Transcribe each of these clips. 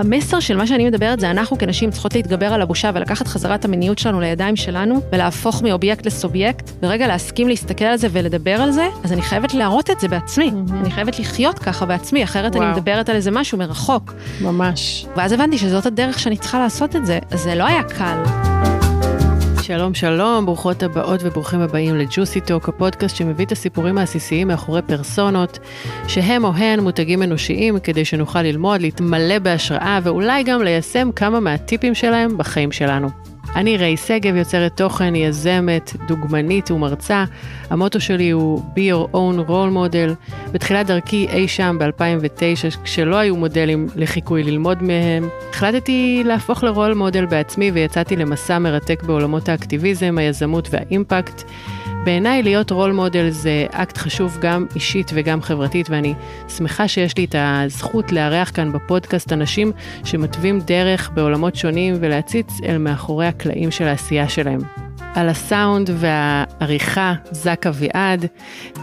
המסר של מה שאני מדברת זה אנחנו כנשים צריכות להתגבר על הבושה ולקחת חזרה את המיניות שלנו לידיים שלנו, ולהפוך מאובייקט לסובייקט, ורגע להסכים להסתכל על זה ולדבר על זה, אז אני חייבת להראות את זה בעצמי. Mm-hmm. אני חייבת לחיות ככה בעצמי, אחרת וואו. אני מדברת על איזה משהו מרחוק. ממש. ואז הבנתי שזאת הדרך שאני צריכה לעשות את זה, אז זה לא היה קל. שלום שלום, ברוכות הבאות וברוכים הבאים לג'וסי טוק, הפודקאסט שמביא את הסיפורים העסיסיים מאחורי פרסונות, שהם או הן מותגים אנושיים כדי שנוכל ללמוד, להתמלא בהשראה ואולי גם ליישם כמה מהטיפים שלהם בחיים שלנו. אני ריי שגב, יוצרת תוכן, יזמת, דוגמנית ומרצה. המוטו שלי הוא be your own role model. בתחילת דרכי אי שם ב-2009, כשלא היו מודלים לחיקוי ללמוד מהם, החלטתי להפוך לרול מודל בעצמי ויצאתי למסע מרתק בעולמות האקטיביזם, היזמות והאימפקט. בעיניי להיות רול מודל זה אקט חשוב גם אישית וגם חברתית, ואני שמחה שיש לי את הזכות לארח כאן בפודקאסט אנשים שמתווים דרך בעולמות שונים ולהציץ אל מאחורי הקלעים של העשייה שלהם. על הסאונד והעריכה, זק אביעד.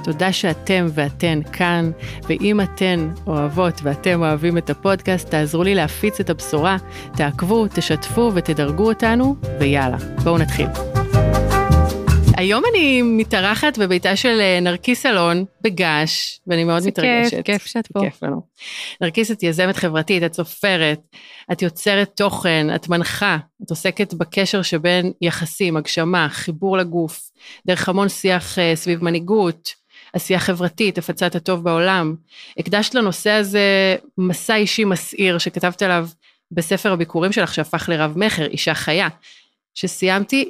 תודה שאתם ואתן כאן, ואם אתן אוהבות ואתם אוהבים את הפודקאסט, תעזרו לי להפיץ את הבשורה, תעקבו, תשתפו ותדרגו אותנו, ויאללה, בואו נתחיל. היום אני מתארחת בביתה של אה, נרקיס אלון בגעש, ואני מאוד זה מתרגשת. כיף, כיף שאת פה. כיף לנו. נרקיס, את יזמת חברתית, את סופרת, את יוצרת תוכן, את מנחה, את עוסקת בקשר שבין יחסים, הגשמה, חיבור לגוף, דרך המון שיח uh, סביב מנהיגות, עשייה חברתית, הפצת הטוב בעולם. הקדשת לנושא הזה מסע אישי מסעיר שכתבת עליו בספר הביקורים שלך שהפך לרב-מכר, אישה חיה, שסיימתי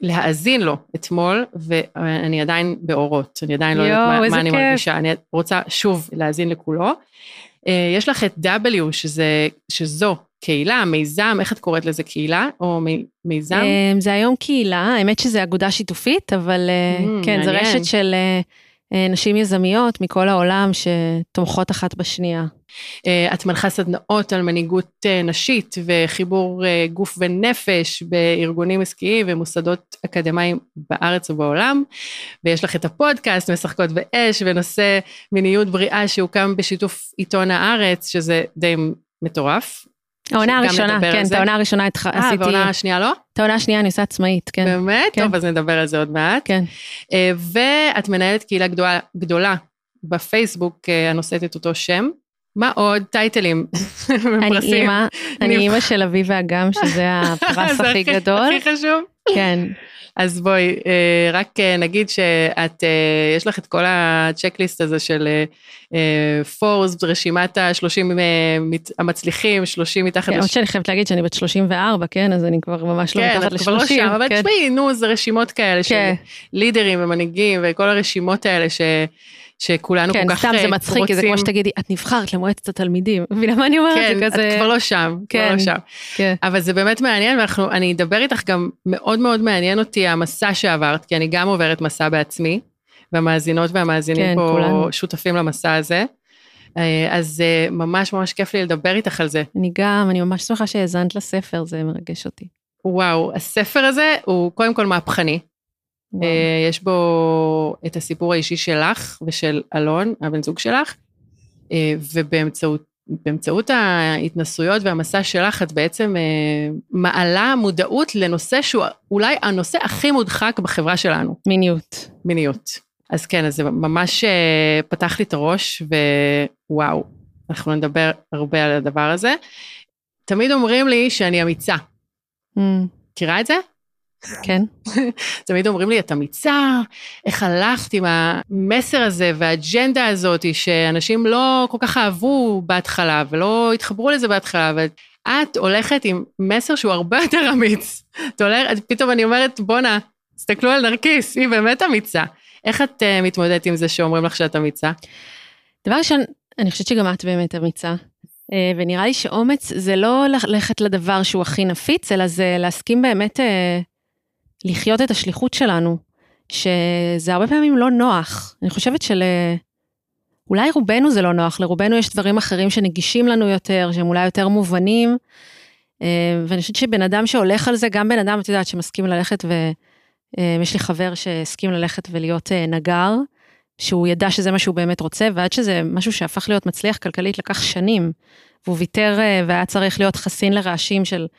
להאזין לו אתמול, ואני עדיין באורות, אני עדיין לא יודעת מה, מה אני כיף. מרגישה, אני רוצה שוב להאזין לכולו. אה, יש לך את W, שזה, שזו קהילה, מיזם, איך את קוראת לזה, קהילה או מיזם? אה, זה היום קהילה, האמת שזה אגודה שיתופית, אבל אה, mm, כן, זו רשת של נשים יזמיות מכל העולם שתומכות אחת בשנייה. אה, את מנחה סדנאות על מנהיגות אה, נשית וחיבור אה, גוף ונפש בארגונים עסקיים ומוסדות אקדמיים בארץ ובעולם. ויש לך את הפודקאסט, משחקות באש, ונושא מיניות בריאה שהוקם בשיתוף עיתון הארץ, שזה די מטורף. העונה הראשונה, כן, את העונה הראשונה עשיתי... אה, והעונה השנייה לא? את העונה השנייה אני עושה עצמאית, כן. באמת? כן. טוב, אז נדבר על זה עוד מעט. כן. ואת מנהלת קהילה גדולה, גדולה בפייסבוק הנושאת את אותו שם. מה עוד? טייטלים. אני אימא, אני אימא של אבי ואגם, שזה הפרס הכי גדול. הכי חשוב. כן. אז בואי, אה, רק אה, נגיד שאת, אה, יש לך את כל הצ'קליסט הזה של פורס, רשימת ה-30 המצליחים, 30 מתחת. כן, עוד שאני חייבת להגיד שאני בת 34, כן? אז אני כבר ממש לא כן, מתחת ל-30. כן, את כבר לא שם, אבל תשמעי, נו, זה רשימות כאלה של כן. לידרים ומנהיגים וכל הרשימות האלה ש... שכולנו כן, כל כך רוצים. כן, סתם זה אה, מצחיק, כי זה כמו שתגידי, את נבחרת למועצת התלמידים, מבינה מה אני אומרת? כן, כזה... את כבר לא שם, כן, כבר לא שם. כן. אבל זה באמת מעניין, ואני אדבר איתך גם, מאוד מאוד מעניין אותי המסע שעברת, כי אני גם עוברת מסע בעצמי, והמאזינות והמאזינים כן, פה כולנו. שותפים למסע הזה. אה, אז אה, ממש ממש כיף לי לדבר איתך על זה. אני גם, אני ממש שמחה שהאזנת לספר, זה מרגש אותי. וואו, הספר הזה הוא קודם כל מהפכני. אה, יש בו את הסיפור האישי שלך ושל אלון, הבן זוג שלך, אה, ובאמצעות באמצעות ההתנסויות והמסע שלך, את בעצם אה, מעלה מודעות לנושא שהוא אולי הנושא הכי מודחק בחברה שלנו. מיניות. מיניות. אז כן, אז זה ממש פתח לי את הראש, ווואו, אנחנו נדבר הרבה על הדבר הזה. תמיד אומרים לי שאני אמיצה. Mm. מכירה את זה? כן. תמיד אומרים לי, את אמיצה, איך הלכת עם המסר הזה והאג'נדה הזאת, שאנשים לא כל כך אהבו בהתחלה ולא התחברו לזה בהתחלה, ואת הולכת עם מסר שהוא הרבה יותר אמיץ. את הולכת, פתאום אני אומרת, בואנה, תסתכלו על נרקיס, היא באמת אמיצה. איך את uh, מתמודדת עם זה שאומרים לך שאת אמיצה? דבר ראשון, אני חושבת שגם את באמת אמיצה. אה, ונראה לי שאומץ זה לא ללכת לדבר שהוא הכי נפיץ, אלא זה להסכים באמת אה, לחיות את השליחות שלנו, שזה הרבה פעמים לא נוח. אני חושבת של... אולי רובנו זה לא נוח, לרובנו יש דברים אחרים שנגישים לנו יותר, שהם אולי יותר מובנים. אה, ואני חושבת שבן אדם שהולך על זה, גם בן אדם, את יודעת, שמסכים ללכת, ויש לי חבר שהסכים ללכת ולהיות אה, נגר, שהוא ידע שזה מה שהוא באמת רוצה, ועד שזה משהו שהפך להיות מצליח כלכלית לקח שנים. והוא ויתר אה, והיה צריך להיות חסין לרעשים של אה,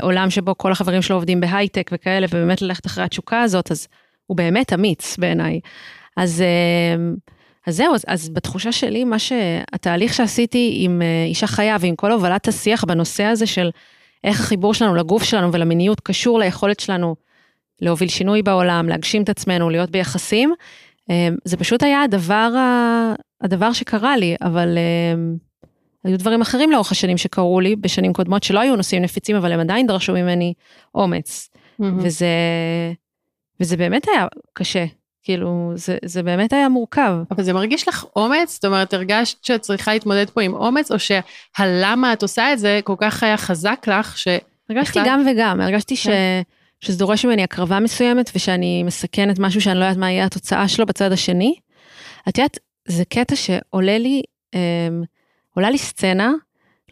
עולם שבו כל החברים שלו עובדים בהייטק וכאלה, ובאמת ללכת אחרי התשוקה הזאת, אז הוא באמת אמיץ בעיניי. אז, אה, אז זהו, אז, אז בתחושה שלי, מה שהתהליך שעשיתי עם אה, אישה חיה ועם כל הובלת השיח בנושא הזה של איך החיבור שלנו לגוף שלנו ולמיניות קשור ליכולת שלנו להוביל שינוי בעולם, להגשים את עצמנו, להיות ביחסים, אה, זה פשוט היה הדבר, הדבר שקרה לי, אבל אה, היו דברים אחרים לאורך השנים שקרו לי בשנים קודמות שלא היו נושאים נפיצים, אבל הם עדיין דרשו ממני אומץ. Mm-hmm. וזה, וזה באמת היה קשה, כאילו, זה, זה באמת היה מורכב. אבל זה מרגיש לך אומץ? זאת אומרת, הרגשת שאת צריכה להתמודד פה עם אומץ, או שהלמה את עושה את זה כל כך היה חזק לך, ש... הרגשתי גם וגם, הרגשתי ש... כן. שזה דורש ממני הקרבה מסוימת, ושאני מסכנת משהו שאני לא יודעת מה יהיה התוצאה שלו בצד השני. את יודעת, זה קטע שעולה לי, אה, עולה לי סצנה,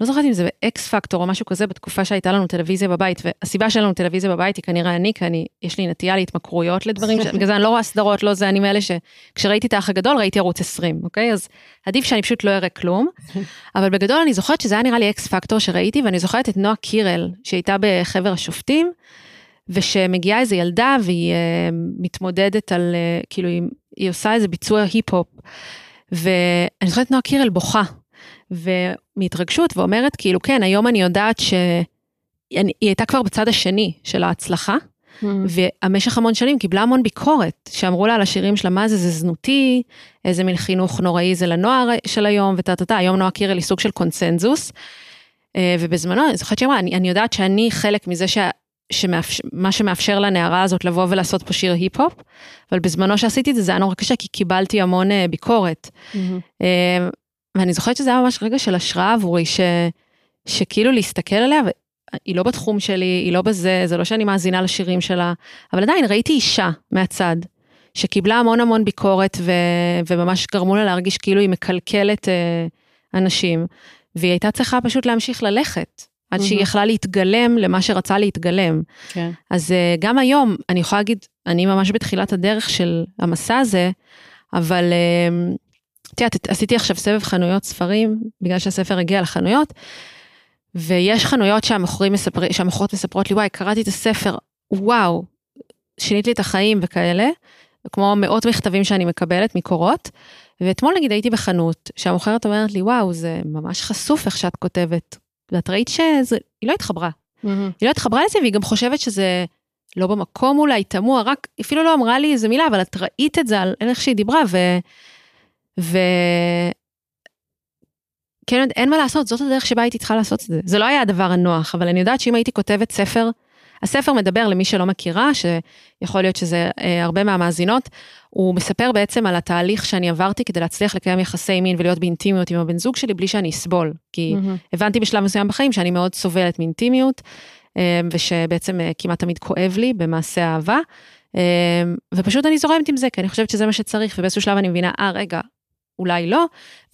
לא זוכרת אם זה באקס פקטור או משהו כזה, בתקופה שהייתה לנו טלוויזיה בבית, והסיבה שאין לנו טלוויזיה בבית היא כנראה אני, כי אני, יש לי נטייה להתמכרויות לדברים, בגלל זה אני לא רואה סדרות, לא זה, אני מאלה שכשראיתי את האח הגדול ראיתי ערוץ 20, אוקיי? אז עדיף שאני פשוט לא אראה כלום. אבל בגדול אני זוכרת שזה היה נראה לי אקס פקטור שראיתי, ואני זוכרת את נועה קירל, שהייתה בחבר השופטים, ושמגיעה איזו ילדה והיא uh, מתמודדת על, uh, כאילו היא, היא עושה איזה ביצוע היפ-הופ. ואני זוכרת נועה קירל בוכה, ומהתרגשות ואומרת כאילו כן היום אני יודעת שהיא הייתה כבר בצד השני של ההצלחה. Mm. והמשך המון שנים קיבלה המון ביקורת, שאמרו לה על השירים שלה, מה זה, זה זנותי, איזה מין חינוך נוראי זה לנוער של היום, וטה טה טה, היום נועה קירל היא סוג של קונצנזוס. אה, ובזמנו, אני זוכרת שאמרה, אני, אני יודעת שאני חלק מזה שה, שמאפשר, מה שמאפשר לנערה הזאת לבוא ולעשות פה שיר היפ-הופ, אבל בזמנו שעשיתי את זה, זה היה נורא קשה, כי קיבלתי המון uh, ביקורת. Mm-hmm. ואני זוכרת שזה היה ממש רגע של השראה עבורי, ש, שכאילו להסתכל עליה, היא לא בתחום שלי, היא לא בזה, זה לא שאני מאזינה לשירים שלה, אבל עדיין ראיתי אישה מהצד, שקיבלה המון המון ביקורת, ו, וממש גרמו לה להרגיש כאילו היא מקלקלת uh, אנשים, והיא הייתה צריכה פשוט להמשיך ללכת. עד שהיא יכלה להתגלם למה שרצה להתגלם. כן. אז uh, גם היום, אני יכולה להגיד, אני ממש בתחילת הדרך של המסע הזה, אבל uh, את יודעת, עשיתי עכשיו סבב חנויות ספרים, בגלל שהספר הגיע לחנויות, ויש חנויות שהמוכרים מספר, שהמוכרות מספרות לי, וואי, קראתי את הספר, וואו, שינית לי את החיים וכאלה, כמו מאות מכתבים שאני מקבלת מקורות. ואתמול נגיד הייתי בחנות, שהמוכרת אומרת לי, וואו, זה ממש חשוף איך שאת כותבת, ואת ראית שזה, היא לא התחברה. Mm-hmm. היא לא התחברה לזה והיא גם חושבת שזה לא במקום אולי, תמוה, רק, אפילו לא אמרה לי איזה מילה, אבל את ראית את זה על איך שהיא דיברה, ו... ו... כן, אין מה לעשות, זאת הדרך שבה הייתי צריכה לעשות את זה. זה לא היה הדבר הנוח, אבל אני יודעת שאם הייתי כותבת ספר, הספר מדבר למי שלא מכירה, שיכול להיות שזה אה, הרבה מהמאזינות, הוא מספר בעצם על התהליך שאני עברתי כדי להצליח לקיים יחסי מין ולהיות באינטימיות עם הבן זוג שלי בלי שאני אסבול. כי mm-hmm. הבנתי בשלב מסוים בחיים שאני מאוד סובלת מאינטימיות, אה, ושבעצם אה, כמעט תמיד כואב לי במעשה אהבה. אה, ופשוט אני זורמת עם זה, כי אני חושבת שזה מה שצריך, ובאיזשהו שלב אני מבינה, אה, רגע, אולי לא,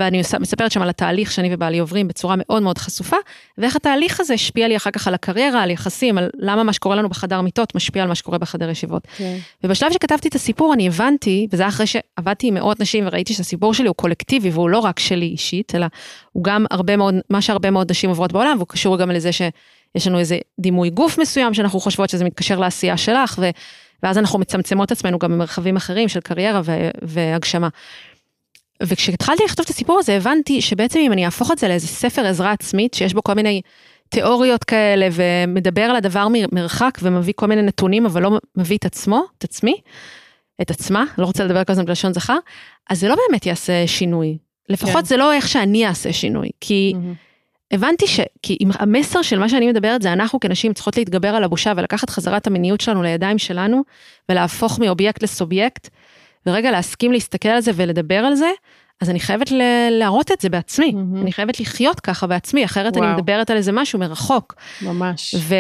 ואני מספרת שם על התהליך שאני ובעלי עוברים בצורה מאוד מאוד חשופה, ואיך התהליך הזה השפיע לי אחר כך על הקריירה, על יחסים, על למה מה שקורה לנו בחדר מיטות משפיע על מה שקורה בחדר ישיבות. Okay. כן. ובשלב שכתבתי את הסיפור אני הבנתי, וזה אחרי שעבדתי עם מאות נשים וראיתי שהסיפור שלי הוא קולקטיבי והוא לא רק שלי אישית, אלא הוא גם הרבה מאוד, מה שהרבה מאוד נשים עוברות בעולם, והוא קשור גם לזה שיש לנו איזה דימוי גוף מסוים שאנחנו חושבות שזה מתקשר לעשייה שלך, ו... ואז אנחנו מצמצמות עצמנו גם במרחבים אחרים של קריירה והגשמה. וכשהתחלתי לכתוב את הסיפור הזה הבנתי שבעצם אם אני אהפוך את זה לאיזה ספר עזרה עצמית שיש בו כל מיני תיאוריות כאלה ומדבר על הדבר מרחק ומביא כל מיני נתונים אבל לא מביא את עצמו, את עצמי, את עצמה, לא רוצה לדבר כל הזמן בלשון זכר, אז זה לא באמת יעשה שינוי. לפחות כן. זה לא איך שאני אעשה שינוי, כי mm-hmm. הבנתי ש... כי אם המסר של מה שאני מדברת זה אנחנו כנשים צריכות להתגבר על הבושה ולקחת חזרה את המיניות שלנו לידיים שלנו ולהפוך מאובייקט לסובייקט. ורגע להסכים להסתכל על זה ולדבר על זה, אז אני חייבת ל- להראות את זה בעצמי, mm-hmm. אני חייבת לחיות ככה בעצמי, אחרת וואו. אני מדברת על איזה משהו מרחוק. ממש. ו...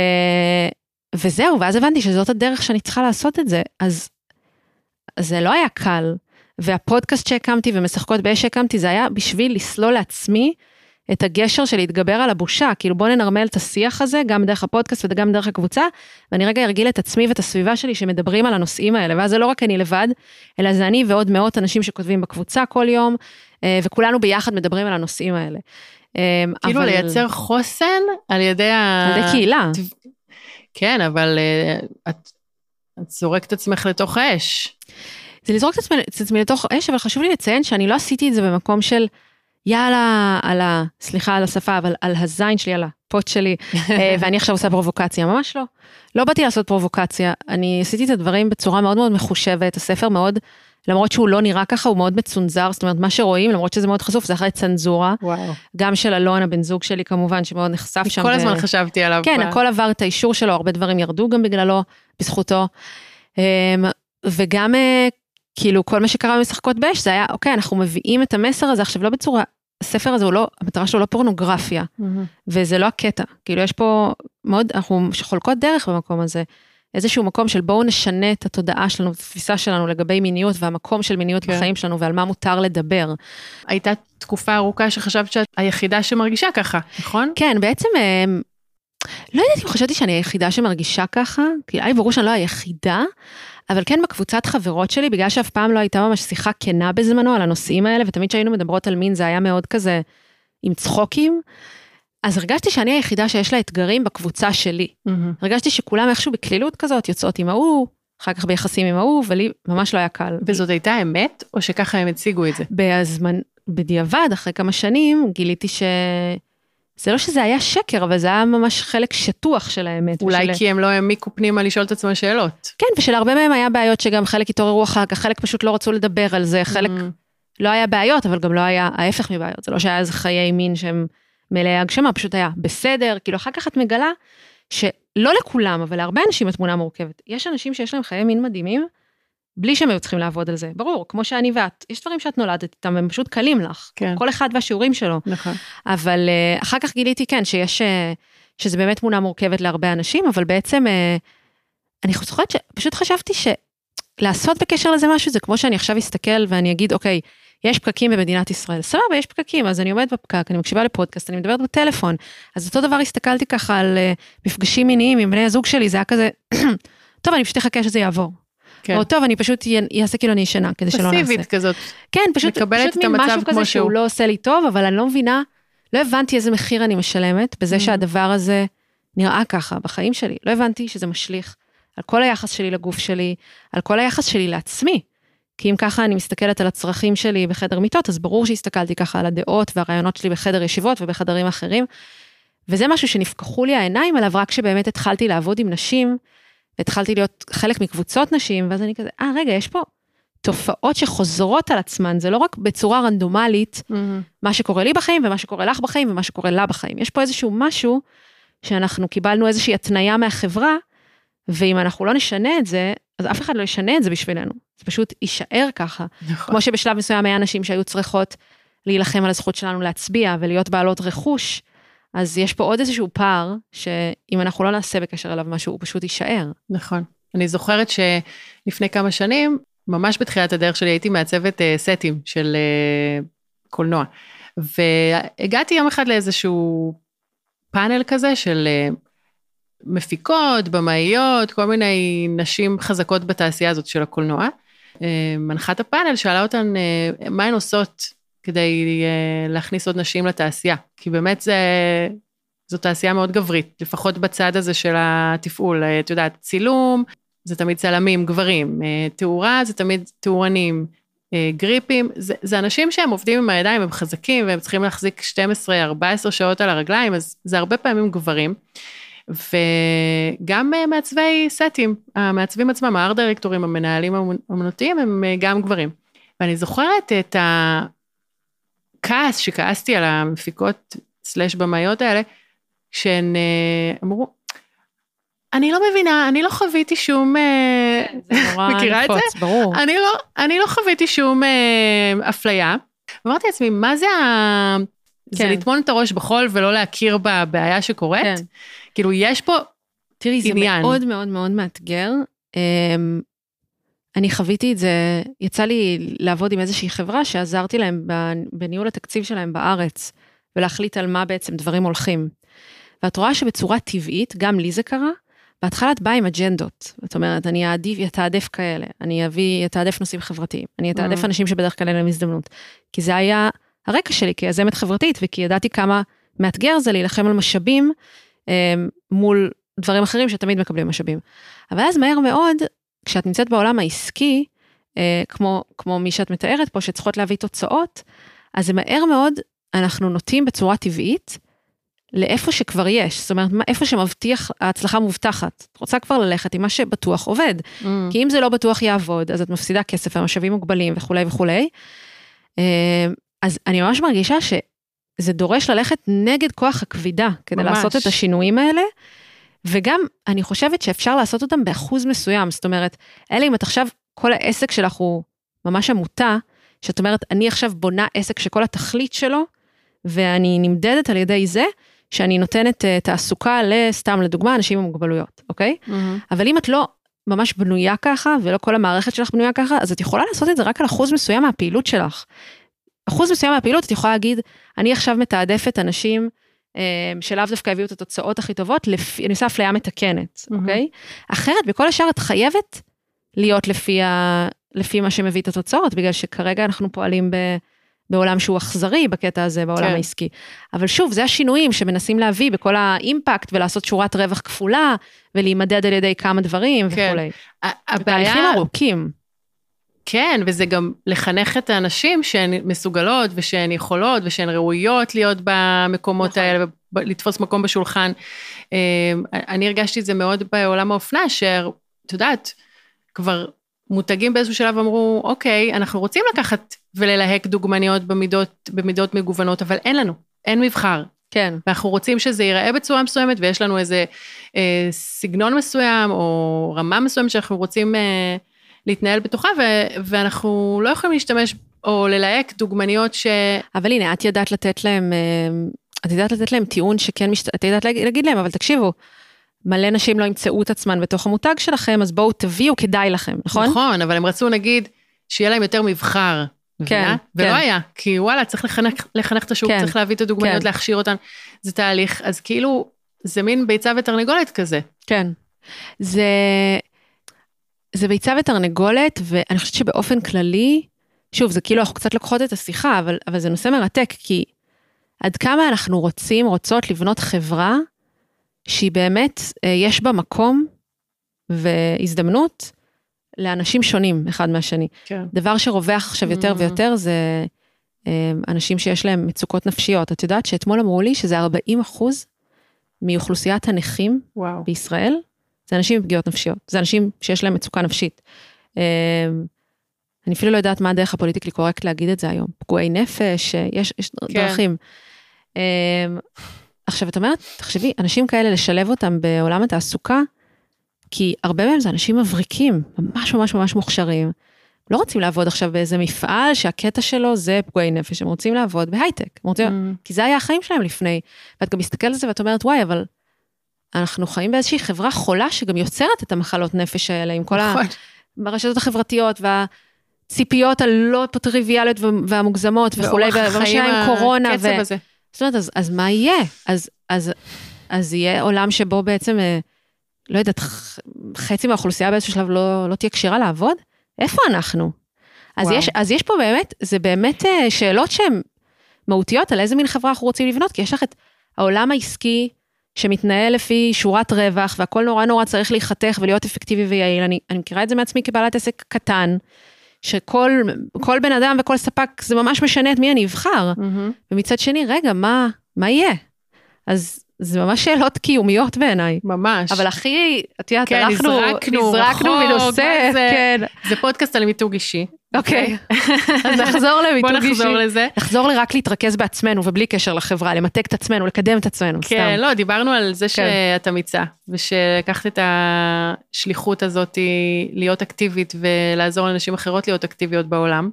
וזהו, ואז הבנתי שזאת הדרך שאני צריכה לעשות את זה, אז זה לא היה קל. והפודקאסט שהקמתי ומשחקות באש שהקמתי, זה היה בשביל לסלול לעצמי את הגשר של להתגבר על הבושה, כאילו בוא ננרמל את השיח הזה, גם דרך הפודקאסט וגם דרך הקבוצה, ואני רגע ארגיל את עצמי ואת הסביבה שלי שמדברים על הנושאים האלה, ואז זה לא רק אני לבד, אלא זה אני ועוד מאות אנשים שכותבים בקבוצה כל יום, אה, וכולנו ביחד מדברים על הנושאים האלה. אמ, כאילו אבל- לייצר חוסן על ידי ה... על ידי קהילה. כן, אבל אה, את, את זורקת את עצמך לתוך האש. זה לזרוק את עצמי, את עצמי לתוך אש, אבל חשוב לי לציין שאני לא עשיתי את זה במקום של יאללה, על ה... סליחה על השפה, אבל על הזין שלי, על הפוט שלי, אה, ואני עכשיו עושה פרובוקציה, ממש לא. לא באתי לעשות פרובוקציה, אני עשיתי את הדברים בצורה מאוד מאוד מחושבת, הספר מאוד, למרות שהוא לא נראה ככה, הוא מאוד מצונזר, זאת אומרת, מה שרואים, למרות שזה מאוד חשוף, זה אחרי צנזורה, וואו. גם של אלון, הבן זוג שלי כמובן, שמאוד נחשף שם. כל ו- הזמן חשבתי עליו. כן, ב- הכל עבר את האישור שלו, הרבה דברים ירדו גם בגללו, בזכותו. אמ, וגם אה, כאילו כל מה שקרה במשחקות באש זה היה, אוקיי, אנחנו מביאים את המסר הזה עכשיו לא בצורה, הספר הזה הוא לא, המטרה שלו לא פורנוגרפיה, מהמם. וזה לא הקטע. כאילו יש פה מאוד, אנחנו חולקות דרך במקום הזה. איזשהו מקום של בואו נשנה את התודעה שלנו, את התפיסה שלנו לגבי מיניות והמקום של מיניות כן. בחיים שלנו ועל מה מותר לדבר. הייתה תקופה ארוכה שחשבת שאת היחידה שמרגישה ככה, נכון? כן, בעצם, אמ, לא יודעת אם חשבתי שאני היחידה שמרגישה ככה, כי היה לי ברור שאני לא היחידה, אבל כן בקבוצת חברות שלי, בגלל שאף פעם לא הייתה ממש שיחה כנה בזמנו על הנושאים האלה, ותמיד כשהיינו מדברות על מין זה היה מאוד כזה עם צחוקים, אז הרגשתי שאני היחידה שיש לה אתגרים בקבוצה שלי. מהמם. הרגשתי שכולם איכשהו בקלילות כזאת יוצאות עם ההוא, אחר כך ביחסים עם ההוא, ולי ממש לא היה קל. וזאת הייתה אמת, או שככה הם הציגו את זה? בזמן, בדיעבד, אחרי כמה שנים, גיליתי ש... זה לא שזה היה שקר, אבל זה היה ממש חלק שטוח של האמת. אולי ושל... כי הם לא העמיקו פנימה לשאול את עצמם שאלות. כן, ושלהרבה מהם היה בעיות שגם חלק התעוררו אחר כך, חלק פשוט לא רצו לדבר על זה, חלק מהמם. לא היה בעיות, אבל גם לא היה ההפך מבעיות. זה לא שהיה איזה חיי מין שהם מלאי הגשמה, פשוט היה בסדר. כאילו, אחר כך את מגלה שלא לכולם, אבל להרבה אנשים התמונה מורכבת. יש אנשים שיש להם חיי מין מדהימים, בלי שהם היו צריכים לעבוד על זה. ברור, כמו שאני ואת, יש דברים שאת נולדת איתם, הם פשוט קלים לך. כן. כל אחד והשיעורים שלו. נכון. אבל uh, אחר כך גיליתי, כן, שיש, uh, שזה באמת תמונה מורכבת להרבה אנשים, אבל בעצם, uh, אני זוכרת שפשוט חשבתי שלעשות בקשר לזה משהו, זה כמו שאני עכשיו אסתכל ואני אגיד, אוקיי, יש פקקים במדינת ישראל, סבבה, יש פקקים, אז אני עומדת בפקק, אני מקשיבה לפודקאסט, אני מדברת בטלפון. אז אותו דבר הסתכלתי ככה על uh, מפגשים מיניים עם בני הזוג שלי, זה היה כזה, טוב, אני פשוט אחכה שזה יעבור. כן. או טוב, אני פשוט אעשה כאילו אני ישנה, כדי שלא נעשה. פסיבית כזאת. כן, פשוט, פשוט את מין משהו כזה שהוא. לא עושה לי טוב, אבל אני לא מבינה, לא הבנתי איזה מחיר אני משלמת בזה Mhm. שהדבר הזה נראה ככה בחיים שלי. לא הבנתי שזה משליך על כל היחס שלי לגוף שלי, על כל היחס שלי לעצמי. כי אם ככה אני מסתכלת על הצרכים שלי בחדר מיטות, אז ברור שהסתכלתי ככה על הדעות והרעיונות שלי בחדר ישיבות ובחדרים אחרים. וזה משהו שנפקחו לי העיניים עליו רק כשבאמת התחלתי לעבוד עם נשים, והתחלתי להיות חלק מקבוצות נשים, ואז אני כזה, אה, רגע, יש פה תופעות שחוזרות על עצמן, זה לא רק בצורה רנדומלית, מה שקורה לי בחיים ומה שקורה לך בחיים ומה שקורה לה בחיים. יש פה איזשהו משהו שאנחנו קיבלנו איזושהי התניה מהחברה, ואם אנחנו לא נשנה את זה, אז אף אחד לא ישנה את זה בשבילנו. זה פשוט יישאר ככה. נכון. כמו שבשלב מסוים היה נשים שהיו צריכות להילחם על הזכות שלנו להצביע ולהיות בעלות רכוש, אז יש פה עוד איזשהו פער, שאם אנחנו לא נעשה בקשר אליו משהו, הוא פשוט יישאר. נכון. אני זוכרת שלפני כמה שנים, ממש בתחילת הדרך שלי, הייתי מעצבת אה, סטים של אה, קולנוע. והגעתי יום אחד לאיזשהו פאנל כזה של אה, מפיקות, במאיות, כל מיני נשים חזקות בתעשייה הזאת של הקולנוע. אה, מנחת הפאנל שאלה אותן אה, מה הן עושות כדי אה, להכניס עוד נשים לתעשייה. כי באמת זה, זו תעשייה מאוד גברית, לפחות בצד הזה של התפעול. אה, את יודעת, צילום, זה תמיד צלמים, גברים, אה, תאורה זה תמיד תאורנים, גריפים, זה, זה אנשים שהם עובדים עם הידיים, הם חזקים והם צריכים להחזיק 12-14 שעות על הרגליים, אז זה הרבה פעמים גברים. וגם מעצבי סטים, המעצבים עצמם, הארט דירקטורים, המנהלים האמנותיים, הם גם גברים. ואני זוכרת את הכעס שכעסתי על המפיקות סלאש במאיות האלה, שהן אה, אמרו, אני לא מבינה, אני לא חוויתי שום... אה, זה נורא מכירה את זה? ברור. אני לא, אני לא חוויתי שום אה, אפליה. אמרתי לעצמי, מה זה ה... זה כן. לטמון את הראש בחול ולא להכיר בבעיה שקורית? כן. כאילו, יש פה... תראי, זה עניין. מאוד מאוד מאוד מאתגר. אני חוויתי את זה, יצא לי לעבוד עם איזושהי חברה שעזרתי להם בניהול התקציב שלהם בארץ, ולהחליט על מה בעצם דברים הולכים. ואת רואה שבצורה טבעית, גם לי זה קרה, בהתחלה את באה עם אג'נדות. זאת אומרת, אני אעדיף, אתעדף כאלה, אני אביא, אתעדף נושאים חברתיים, אני אתעדף Mm. אנשים שבדרך כלל אין להם הזדמנות. כי זה היה הרקע שלי כיזמת חברתית, וכי ידעתי כמה מאתגר זה להילחם על משאבים אה, מול דברים אחרים שתמיד מקבלים משאבים. אבל אז מהר מאוד, כשאת נמצאת בעולם העסקי, אה, כמו, כמו מי שאת מתארת פה, שצריכות להביא תוצאות, אז זה מהר מאוד, אנחנו נוטים בצורה טבעית לאיפה שכבר יש, זאת אומרת, איפה שמבטיח, ההצלחה מובטחת. את רוצה כבר ללכת עם מה שבטוח עובד. Mm. כי אם זה לא בטוח יעבוד, אז את מפסידה כסף, המשאבים מוגבלים וכולי וכולי. אה, אז אני ממש מרגישה שזה דורש ללכת נגד כוח הכבידה, כדי ממש. לעשות את השינויים האלה. וגם, אני חושבת שאפשר לעשות אותם באחוז מסוים, זאת אומרת, אלא אם את עכשיו, כל העסק שלך הוא ממש עמותה, שאת אומרת, אני עכשיו בונה עסק שכל התכלית שלו, ואני נמדדת על ידי זה, שאני נותנת uh, תעסוקה לסתם לדוגמה אנשים עם מוגבלויות, אוקיי? Mm-hmm. אבל אם את לא ממש בנויה ככה, ולא כל המערכת שלך בנויה ככה, אז את יכולה לעשות את זה רק על אחוז מסוים מהפעילות שלך. אחוז מסוים מהפעילות את יכולה להגיד, אני עכשיו מתעדפת אנשים שלאו דווקא הביאו את התוצאות הכי טובות, לפי, אני עושה אפליה מתקנת, mm-hmm. אוקיי? אחרת בכל השאר את חייבת להיות לפי, ה, לפי מה שמביא את התוצאות, בגלל שכרגע אנחנו פועלים ב... בעולם שהוא אכזרי בקטע הזה, בעולם כן. העסקי. אבל שוב, זה השינויים שמנסים להביא בכל האימפקט ולעשות שורת רווח כפולה, ולהימדד על ידי כמה דברים כן. וכולי. הבעיה... ארוכים. כן, וזה גם לחנך את האנשים שהן מסוגלות ושהן יכולות ושהן ראויות להיות במקומות נכון. האלה ולתפוס מקום בשולחן. אמ, אני הרגשתי את זה מאוד בעולם האופנה, שאת יודעת, כבר מותגים באיזשהו שלב אמרו, אוקיי, אנחנו רוצים לקחת וללהק דוגמניות במידות, במידות מגוונות, אבל אין לנו, אין מבחר. כן. ואנחנו רוצים שזה ייראה בצורה מסוימת, ויש לנו איזה אה, סגנון מסוים, או רמה מסוימת שאנחנו רוצים אה, להתנהל בתוכה, ו, ואנחנו לא יכולים להשתמש או ללהק דוגמניות ש... אבל הנה, את ידעת לתת להם, אה, את יודעת לתת להם טיעון שכן, משת... את יודעת להגיד להם, אבל תקשיבו, מלא נשים לא ימצאו את עצמן בתוך המותג שלכם, אז בואו תביאו, כדאי לכם, נכון? נכון, אבל הם רצו נגיד, שיהיה להם יותר מבחר. כן, ולא כן. היה, כי וואלה, צריך לחנך, לחנך את השוק, כן, צריך להביא את הדוגמניות, כן. להכשיר אותן, זה תהליך, אז כאילו, זה מין ביצה ותרנגולת כזה. כן. זה, זה ביצה ותרנגולת, ואני חושבת שבאופן כללי, שוב, זה כאילו אנחנו קצת לוקחות את השיחה, אבל, אבל זה נושא מרתק, כי עד כמה אנחנו רוצים, רוצות לבנות חברה שהיא באמת, אה, יש בה מקום והזדמנות לאנשים שונים אחד מהשני. כן. דבר שרווח עכשיו יותר mm-hmm. ויותר זה אה, אנשים שיש להם מצוקות נפשיות. את יודעת שאתמול אמרו לי שזה 40 אחוז מאוכלוסיית הנכים וואו. בישראל, זה אנשים עם פגיעות נפשיות, זה אנשים שיש להם מצוקה נפשית. אה, אני אפילו לא יודעת מה הדרך הפוליטיקלי קורקט להגיד את זה היום, פגועי נפש, יש, יש כן. דרכים. עכשיו, את אומרת, תחשבי, אנשים כאלה, לשלב אותם בעולם התעסוקה, כי הרבה מהם זה אנשים מבריקים, ממש ממש ממש מוכשרים. לא רוצים לעבוד עכשיו באיזה מפעל שהקטע שלו זה פגועי נפש, הם רוצים לעבוד בהייטק, רוצים, mm. כי זה היה החיים שלהם לפני. ואת גם מסתכלת על זה ואת אומרת, וואי, אבל אנחנו חיים באיזושהי חברה חולה שגם יוצרת את המחלות נפש האלה, עם כל נכון. הרשתות החברתיות והציפיות הלא טריוויאליות והמוגזמות וכולי, ומה שהיה עם קורונה. ו... הזה. זאת אומרת, אז, אז מה יהיה? אז, אז, אז יהיה עולם שבו בעצם, אה, לא יודעת, חצי מהאוכלוסייה באיזשהו שלב לא, לא תהיה כשירה לעבוד? איפה אנחנו? אז יש, אז יש פה באמת, זה באמת אה, שאלות שהן מהותיות על איזה מין חברה אנחנו רוצים לבנות, כי יש לך את העולם העסקי שמתנהל לפי שורת רווח, והכל נורא נורא צריך להיחתך ולהיות אפקטיבי ויעיל. אני, אני מכירה את זה מעצמי כבעלת עסק קטן, שכל בן אדם וכל ספק, זה ממש משנה את מי אני אבחר. Mm-hmm. ומצד שני, רגע, מה, מה יהיה? אז זה ממש שאלות קיומיות בעיניי. ממש. אבל הכי, את יודעת, כן, הלכנו, נזרקנו, נזרקנו מנושא, כן. זה פודקאסט על מיתוג אישי. אוקיי, אז נחזור למיתוג אישי. בוא נחזור לזה. נחזור רק להתרכז בעצמנו ובלי קשר לחברה, למתג את עצמנו, לקדם את עצמנו, כן, סתם. כן, לא, דיברנו על זה כן. שאת אמיצה, ושלקחת את השליחות הזאת להיות אקטיבית ולעזור לנשים אחרות להיות אקטיביות בעולם.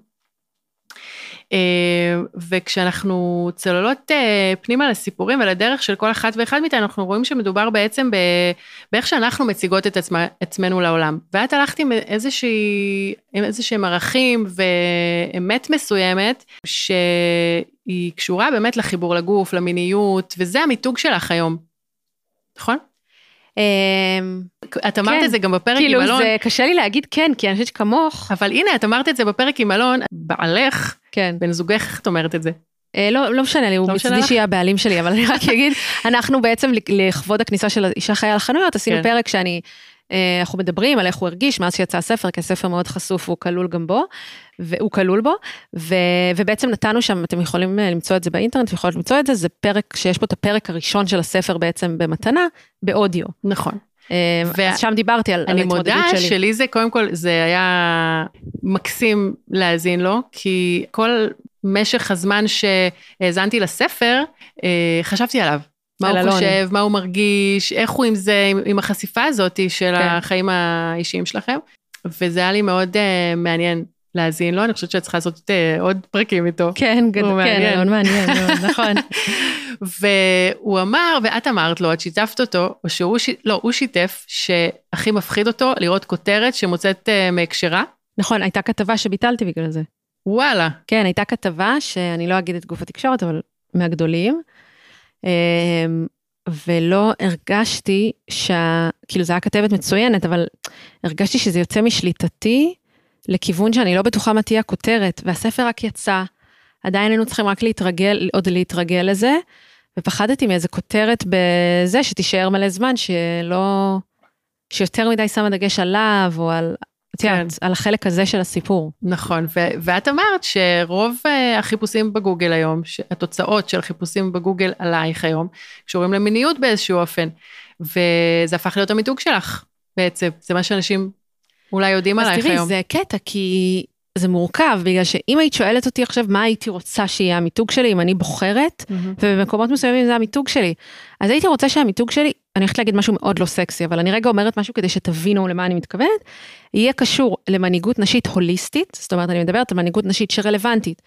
אה, וכשאנחנו צוללות אה, פנימה לסיפורים ולדרך של כל אחת ואחד מאיתנו, אנחנו רואים שמדובר בעצם באיך שאנחנו מציגות את עצמה, עצמנו לעולם. ואת הלכת עם איזושהי, עם איזשהם ערכים ואמת מסוימת, שהיא קשורה באמת לחיבור לגוף, למיניות, וזה המיתוג שלך היום, נכון? אמ, את אמרת כן, את זה גם בפרק כאילו עם אלון. כאילו זה קשה לי להגיד כן, כי אני חושבת שכמוך. אבל הנה, את אמרת את זה בפרק עם אלון, בעלך, כן. בן זוגך, איך את אומרת את זה? אה, לא, לא משנה לי, הוא לא משנה מצדי? שיהיה הבעלים שלי, אבל אני רק אגיד, אנחנו בעצם לכבוד הכניסה של אישה חיה לחנויות, עשינו כן. פרק שאני, אנחנו מדברים על איך הוא הרגיש מאז שיצא הספר, כי הספר מאוד חשוף והוא כלול גם בו, והוא כלול בו, ו, ובעצם נתנו שם, אתם יכולים אה, למצוא את זה באינטרנט, יכולים למצוא את זה, זה פרק שיש פה את הפרק הראשון של הספר בעצם במתנה, באודיו. נכון. אה, וה- אז שם דיברתי על, על אני מודה ההתמודדות שלי. שלי זה, קודם כל, זה היה מקסים להאזין לו, כי כל משך הזמן שהאזנתי לספר, אה, חשבתי עליו. מה הוא אלון. חושב, מה הוא מרגיש, איך הוא עם זה, עם, עם החשיפה הזאת של כן. החיים האישיים שלכם. וזה היה לי מאוד uh, מעניין להאזין לו, אני חושבת שאת צריכה לעשות uh, עוד פרקים איתו. כן, גד... כן, מעניין. מאוד מעניין, מאוד, נכון. והוא אמר, ואת אמרת לו, את שיתפת אותו, או שהוא, ש... לא, הוא שיתף שהכי מפחיד אותו לראות כותרת שמוצאת uh, מהקשרה. נכון, הייתה כתבה שביטלתי בגלל זה. וואלה, כן, הייתה כתבה שאני לא אגיד את גוף התקשורת, אבל מהגדולים. אמ, ולא הרגשתי שה... כאילו, זו הייתה כתבת מצוינת, אבל הרגשתי שזה יוצא משליטתי לכיוון שאני לא בטוחה מה תהיה הכותרת, והספר רק יצא. עדיין היינו צריכים רק להתרגל, עוד להתרגל לזה, ופחדתי מאיזה כותרת בזה שתישאר מלא זמן, שלא... שיותר מדי שמה דגש עליו, או על... את יודעת, על החלק הזה של הסיפור. נכון, ו- ואת אמרת שרוב uh, החיפושים בגוגל היום, התוצאות של חיפושים בגוגל עלייך היום, קשורים למיניות באיזשהו אופן, וזה הפך להיות המיתוג שלך בעצם, זה מה שאנשים אולי יודעים אז עלייך תראי, היום. זה קטע, כי זה מורכב, בגלל שאם היית שואלת אותי עכשיו מה הייתי רוצה שיהיה המיתוג שלי, אם אני בוחרת, מהמם. ובמקומות מסוימים זה המיתוג שלי, אז הייתי רוצה שהמיתוג שלי, אני הולכת להגיד משהו מאוד לא סקסי, אבל אני רגע אומרת משהו כדי שתבינו למה אני מתכוונת, יהיה קשור למנהיגות נשית הוליסטית, זאת אומרת, אני מדברת על מנהיגות נשית שרלוונטית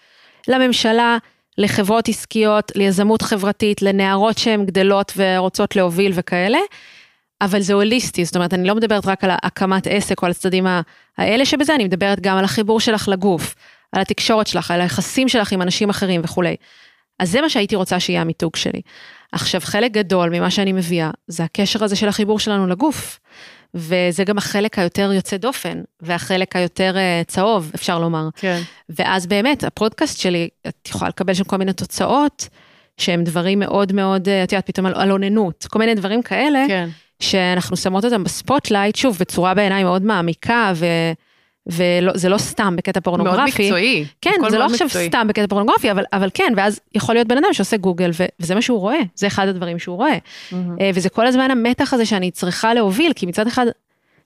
לממשלה, לחברות עסקיות, ליזמות חברתית, לנערות שהן גדלות ורוצות להוביל וכאלה, אבל זה הוליסטי, זאת אומרת, אני לא מדברת רק על הקמת עסק או על הצדדים האלה שבזה, אני מדברת גם על החיבור שלך לגוף, על התקשורת שלך, על היחסים שלך עם אנשים אחרים וכולי. אז זה מה שהייתי רוצה שיהיה המיתוג שלי. עכשיו, חלק גדול ממה שאני מביאה, זה הקשר הזה של החיבור שלנו לגוף. וזה גם החלק היותר יוצא דופן, והחלק היותר אה, צהוב, אפשר לומר. כן, ואז באמת, הפודקאסט שלי, את יכולה לקבל שם כל מיני תוצאות, שהם דברים מאוד מאוד, אה, את יודעת, פתאום על, על אוננות, כל מיני דברים כאלה, כן, שאנחנו שמות אותם ב spotlight, שוב, בצורה בעיניי מאוד מעמיקה, ו, וזה לא סתם בקטע פורנוגרפי. מאוד מקצועי. כן, זה לא עכשיו מקצועי. סתם בקטע פורנוגרפי, אבל, אבל כן, ואז יכול להיות בן אדם שעושה גוגל, ו, וזה מה שהוא רואה, זה אחד הדברים שהוא רואה. אה, וזה כל הזמן המתח הזה שאני צריכה להוביל, כי מצד אחד,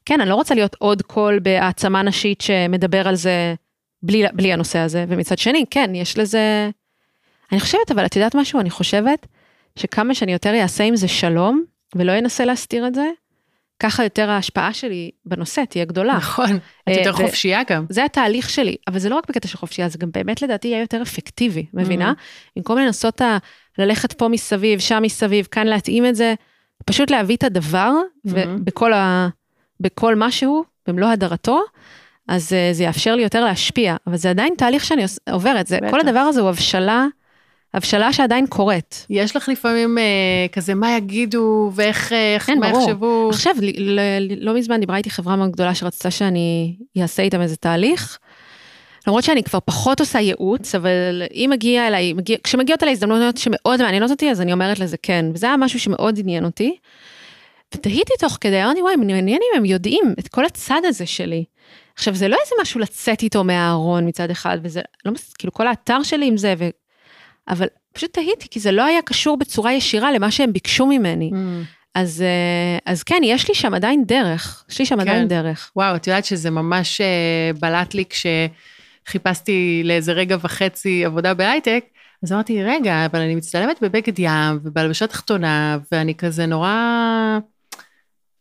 כן, אני לא רוצה להיות עוד קול בהעצמה נשית שמדבר על זה בלי, בלי הנושא הזה, ומצד שני, כן, יש לזה... אני חושבת, אבל את יודעת משהו? אני חושבת שכמה שאני יותר אעשה עם זה שלום, ולא אנסה להסתיר את זה, ככה יותר ההשפעה שלי בנושא תהיה גדולה. נכון, את אה, יותר ו- חופשייה גם. זה התהליך שלי, אבל זה לא רק בקטע של חופשייה, זה גם באמת לדעתי יהיה יותר אפקטיבי, מבינה? במקום לנסות ה- ללכת פה מסביב, שם מסביב, כאן להתאים את זה, פשוט להביא את הדבר, ובכל ה... בכל משהו, במלוא הדרתו, אז אה, זה יאפשר לי יותר להשפיע, אבל זה עדיין תהליך שאני עוברת, זה. כל הדבר הזה הוא הבשלה, הבשלה שעדיין קורית. יש לך לפעמים אה, כזה מה יגידו ואיך אה, איך- כן, מה ברור. יחשבו. עכשיו, ל- ל- לא מזמן דיברה איתי חברה מאוד גדולה שרצתה שאני אעשה איתם איזה תהליך. למרות שאני כבר פחות עושה ייעוץ, אבל אם מגיע אליי, מגיע, כשמגיעות אליי הזדמנויות שמאוד מעניינות אותי, אז אני אומרת לזה כן. וזה היה משהו שמאוד עניין אותי. ותהיתי תוך כדי, אמרתי, וואי, מעניין אם הם יודעים את כל הצד הזה שלי. עכשיו, זה לא איזה משהו לצאת איתו מהארון מצד אחד, וזה לא, מס- כאילו, כל האתר שלי עם זה, ו... אבל פשוט תהיתי, כי זה לא היה קשור בצורה ישירה למה שהם ביקשו ממני. Mm. אז, אה, אז כן, יש לי שם עדיין דרך, יש לי שם כן. עדיין דרך. וואו, את יודעת שזה ממש אה, בלט לי כשחיפשתי לאיזה רגע וחצי עבודה בהייטק, אז אמרתי, רגע, אבל אני מצטלמת בבגד ים ובהלבשה תחתונה, ואני כזה נורא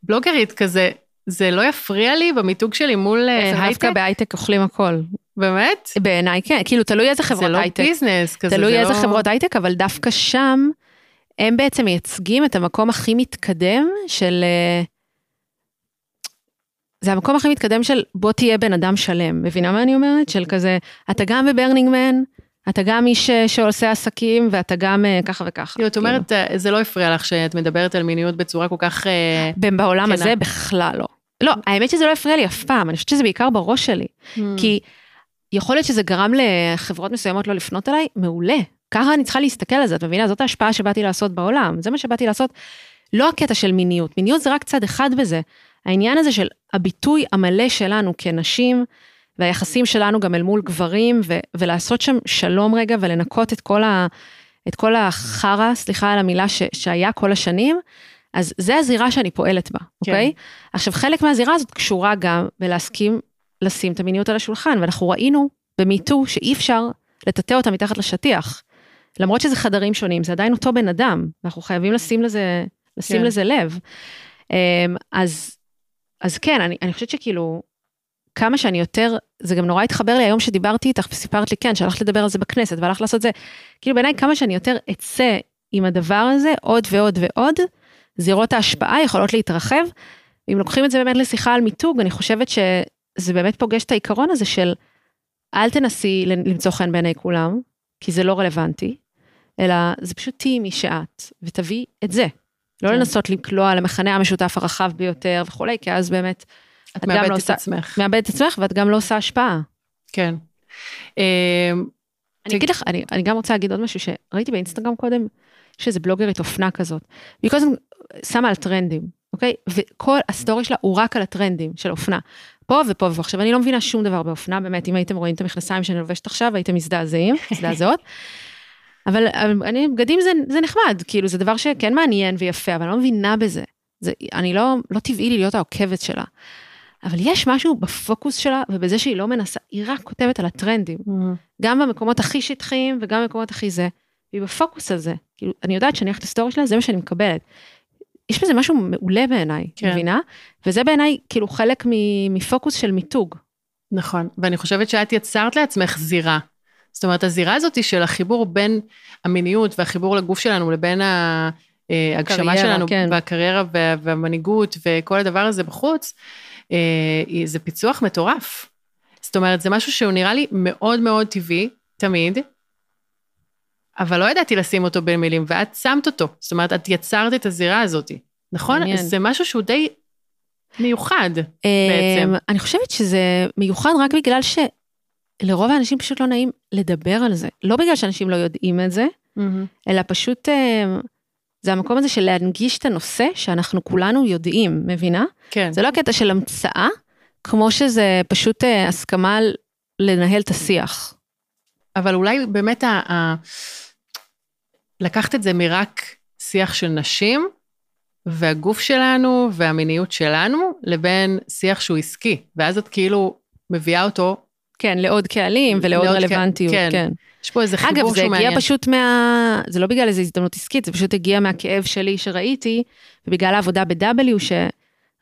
בלוגרית כזה, זה לא יפריע לי במיתוג שלי מול אה, זה הייטק? דווקא בהייטק אוכלים הכל. באמת? בעיניי כן, כאילו תלוי איזה זה חברות לא הייטק. ביזנס כזה, תלוי זה איזה לא... חברות הייטק, אבל דווקא שם, הם בעצם מייצגים את המקום הכי מתקדם של... אה, זה המקום הכי מתקדם של בוא תהיה בן אדם שלם, מבינה מה אני אומרת? של כזה, אתה גם ב Burning Man, אתה גם איש אה, שעושה עסקים, ואתה גם אה, ככה וככה. כאילו, את אומרת, אה, זה לא הפריע לך שאת מדברת על מיניות בצורה כל כך... כאילו. בעולם. הזה בכלל לא. לא, האמת שזה לא הפריע לי אף פעם, אני חושבת שזה בעיקר בראש שלי. Mm. כי יכול להיות שזה גרם לחברות מסוימות לא לפנות אליי, מעולה. ככה אני צריכה להסתכל על זה, את מבינה? זאת ההשפעה שבאתי לעשות בעולם, זה מה שבאתי לעשות. לא הקטע של מיניות, מיניות זה רק צד אחד בזה. העניין הזה של הביטוי המלא שלנו כנשים, והיחסים שלנו גם אל מול גברים, ו- ולעשות שם שלום רגע ולנקות את כל, ה- את כל החרא, סליחה על המילה, ש- שהיה כל השנים, אז זה הזירה שאני פועלת בה, כן. אוקיי? עכשיו, חלק מהזירה הזאת קשורה גם בלהסכים לשים את המיניות על השולחן, ואנחנו ראינו במיטו שאי אפשר לטאטא אותה מתחת לשטיח. למרות שזה חדרים שונים, זה עדיין אותו בן אדם, ואנחנו חייבים לשים לזה, לשים כן. לזה לב. אמ, אז, אז כן, אני, אני חושבת שכאילו, כמה שאני יותר, זה גם נורא התחבר לי היום שדיברתי איתך וסיפרת לי, כן, שהלכת לדבר על זה בכנסת והלכת לעשות זה, כאילו בעיניי כמה שאני יותר אצא עם הדבר הזה עוד ועוד ועוד, זירות ההשפעה יכולות להתרחב. אם לוקחים את זה באמת לשיחה על מיתוג, אני חושבת שזה באמת פוגש את העיקרון הזה של אל תנסי למצוא חן בעיני כולם, כי זה לא רלוונטי, אלא זה פשוט תהיי מי שאת, ותביאי את זה. לא כן. לנסות לקלוע למכנה המשותף הרחב ביותר וכולי, כי אז באמת... את, את מאבדת לא את עושה, עצמך. מאבדת את עצמך, ואת גם לא עושה השפעה. כן. אמ, אני אגיד לך, אני, אני גם רוצה להגיד עוד משהו שראיתי באינסטגרם קודם, יש איזה בלוגרית אופנה כזאת. והיא כל הזמן שמה על טרנדים, אוקיי? וכל הסטורי שלה הוא רק על הטרנדים של אופנה. פה ופה ופה. עכשיו, אני לא מבינה שום דבר באופנה, באמת, אם הייתם רואים את המכנסיים שאני לובשת עכשיו, הייתם מזדעזעים, מזדעזעות. אבל אני, בגדים זה, זה נחמד, כאילו, זה דבר שכן מעניין ויפה, אבל אני לא מבינה בזה. זה, אני לא, לא טבעי לי להיות העוקבת שלה. אבל יש משהו בפוקוס שלה, ובזה שהיא לא מנסה, היא רק כותבת על הטרנדים. Mm-hmm. גם במקומות הכי שטחיים וגם במקומות הכי זה. והיא בפוקוס הזה. כאילו, אני יודעת שאני הולכת לסטורי שלה, זה מה שאני מקבלת. יש בזה משהו מעולה בעיניי, כן. מבינה? וזה בעיניי כאילו חלק מפוקוס של מיתוג. נכון, ואני חושבת שאת יצרת לעצמך זירה. זאת אומרת, הזירה הזאת של החיבור בין המיניות והחיבור לגוף שלנו לבין ההגשמה שלנו כן. והקריירה והמנהיגות וכל הדבר הזה בחוץ, אה, זה פיצוח מטורף. זאת אומרת, זה משהו שהוא נראה לי מאוד מאוד טבעי, תמיד, אבל לא ידעתי לשים אותו בין מילים, ואת שמת אותו. זאת אומרת, את יצרת את הזירה הזאת, נכון? מעניין. זה משהו שהוא די מיוחד בעצם. אמ, אני חושבת שזה מיוחד רק בגלל שלרוב האנשים פשוט לא נעים לדבר על זה. לא בגלל שאנשים לא יודעים את זה, mm-hmm. אלא פשוט... אמ, זה המקום הזה של להנגיש את הנושא שאנחנו כולנו יודעים, מבינה? כן. זה לא הקטע של המצאה, כמו שזה פשוט אה, הסכמה לנהל את השיח. אבל אולי באמת ה... לקחת את זה מרק שיח של נשים, והגוף שלנו והמיניות שלנו, לבין שיח שהוא עסקי, ואז את כאילו מביאה אותו. כן, לעוד קהלים ולעוד רלוונטיות, כן. כן. יש פה איזה חיבור שהוא מעניין. אגב, זה הגיע פשוט מה... זה לא בגלל איזו הזדמנות עסקית, זה פשוט הגיע מהכאב שלי שראיתי, ובגלל העבודה ב-W,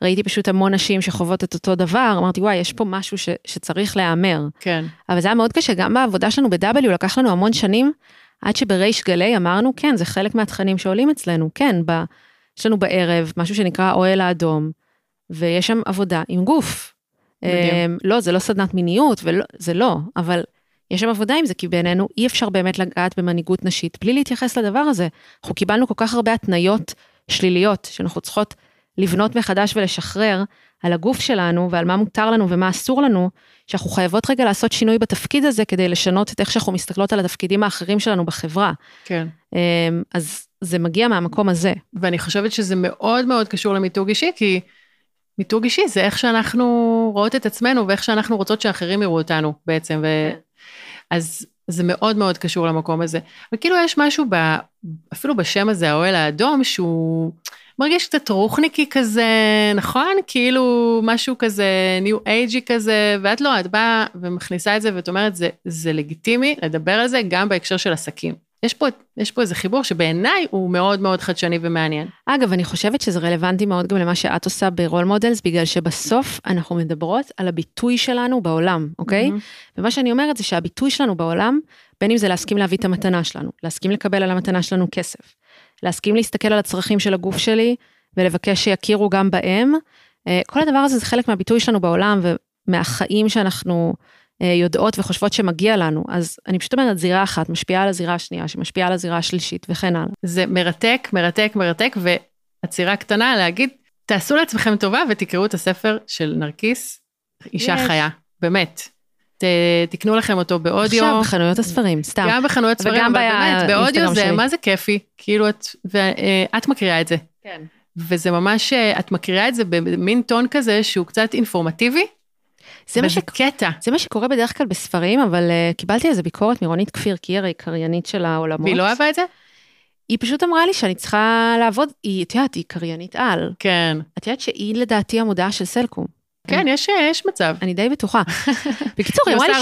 שראיתי פשוט המון נשים שחוות את אותו דבר, אמרתי, וואי, יש פה משהו ש... שצריך להיאמר. כן. אבל זה היה מאוד קשה, גם בעבודה שלנו ב-W, לקח לנו המון שנים, עד שבריש גלי אמרנו, כן, זה חלק מהתכנים שעולים אצלנו, כן, ב... יש לנו בערב משהו שנקרא האוהל האדום, ויש שם עבודה עם גוף. אמ, לא, זה לא סדנת מיניות, ולא, זה לא, אבל יש שם עבודה עם זה, כי בעינינו אי אפשר באמת לגעת במנהיגות נשית בלי להתייחס לדבר הזה. אנחנו קיבלנו כל כך הרבה התניות שליליות, שאנחנו צריכות לבנות מחדש ולשחרר על הגוף שלנו ועל מה מותר לנו ומה אסור לנו, שאנחנו חייבות רגע לעשות שינוי בתפקיד הזה כדי לשנות את איך שאנחנו מסתכלות על התפקידים האחרים שלנו בחברה. כן. אמ, אז זה מגיע מהמקום הזה. ואני חושבת שזה מאוד מאוד קשור למיתוג אישי, כי מיתוג אישי זה איך שאנחנו רואות את עצמנו ואיך שאנחנו רוצות שאחרים יראו אותנו בעצם. ו... כן. אז זה מאוד מאוד קשור למקום הזה. וכאילו יש משהו, ב, אפילו בשם הזה, האוהל האדום, שהוא מרגיש קצת רוחניקי כזה, נכון? כאילו משהו כזה ניו אייג'י כזה, ואת לא, את באה ומכניסה את זה ואת אומרת, זה, זה לגיטימי לדבר על זה גם בהקשר של עסקים. יש פה, יש פה איזה חיבור שבעיניי הוא מאוד מאוד חדשני ומעניין. אגב, אני חושבת שזה רלוונטי מאוד גם למה שאת עושה ב role models, בגלל שבסוף אנחנו מדברות על הביטוי שלנו בעולם, אוקיי? Mm-hmm. ומה שאני אומרת זה שהביטוי שלנו בעולם, בין אם זה להסכים להביא את המתנה שלנו, להסכים לקבל על המתנה שלנו כסף, להסכים להסתכל על הצרכים של הגוף שלי ולבקש שיכירו גם בהם, אה, כל הדבר הזה זה חלק מהביטוי שלנו בעולם ומהחיים שאנחנו אה, יודעות וחושבות שמגיע לנו. אז אני פשוט אומרת, זירה אחת משפיעה על הזירה השנייה, שמשפיעה על הזירה השלישית וכן הלאה. זה מרתק, מרתק, מרתק, ועצירה קטנה להגיד, תעשו לעצמכם טובה ותקראו את הספר של נרקיס, אישה יש. חיה, באמת. ת, תקנו לכם אותו באודיו. עכשיו בחנויות הספרים, סתם. גם בחנויות ספרים, אבל באמת, באודיו זה, מה זה כיפי, כאילו את, ואת מקריאה את זה. כן. וזה ממש, את מקריאה את זה במין טון כזה שהוא קצת אינפורמטיבי. זה מה, ש... קטע. זה מה שקורה בדרך כלל בספרים, אבל uh, קיבלתי איזה ביקורת מרונית כפיר, כי היא הרי קריינית של העולמות. והיא לא אהבה את זה? היא פשוט אמרה לי שאני צריכה לעבוד, היא, את יודעת, היא קריינית על. כן. את יודעת שהיא לדעתי המודעה של סלקום. כן, יש, יש מצב. אני די בטוחה. בקיצור, היא אמרה לי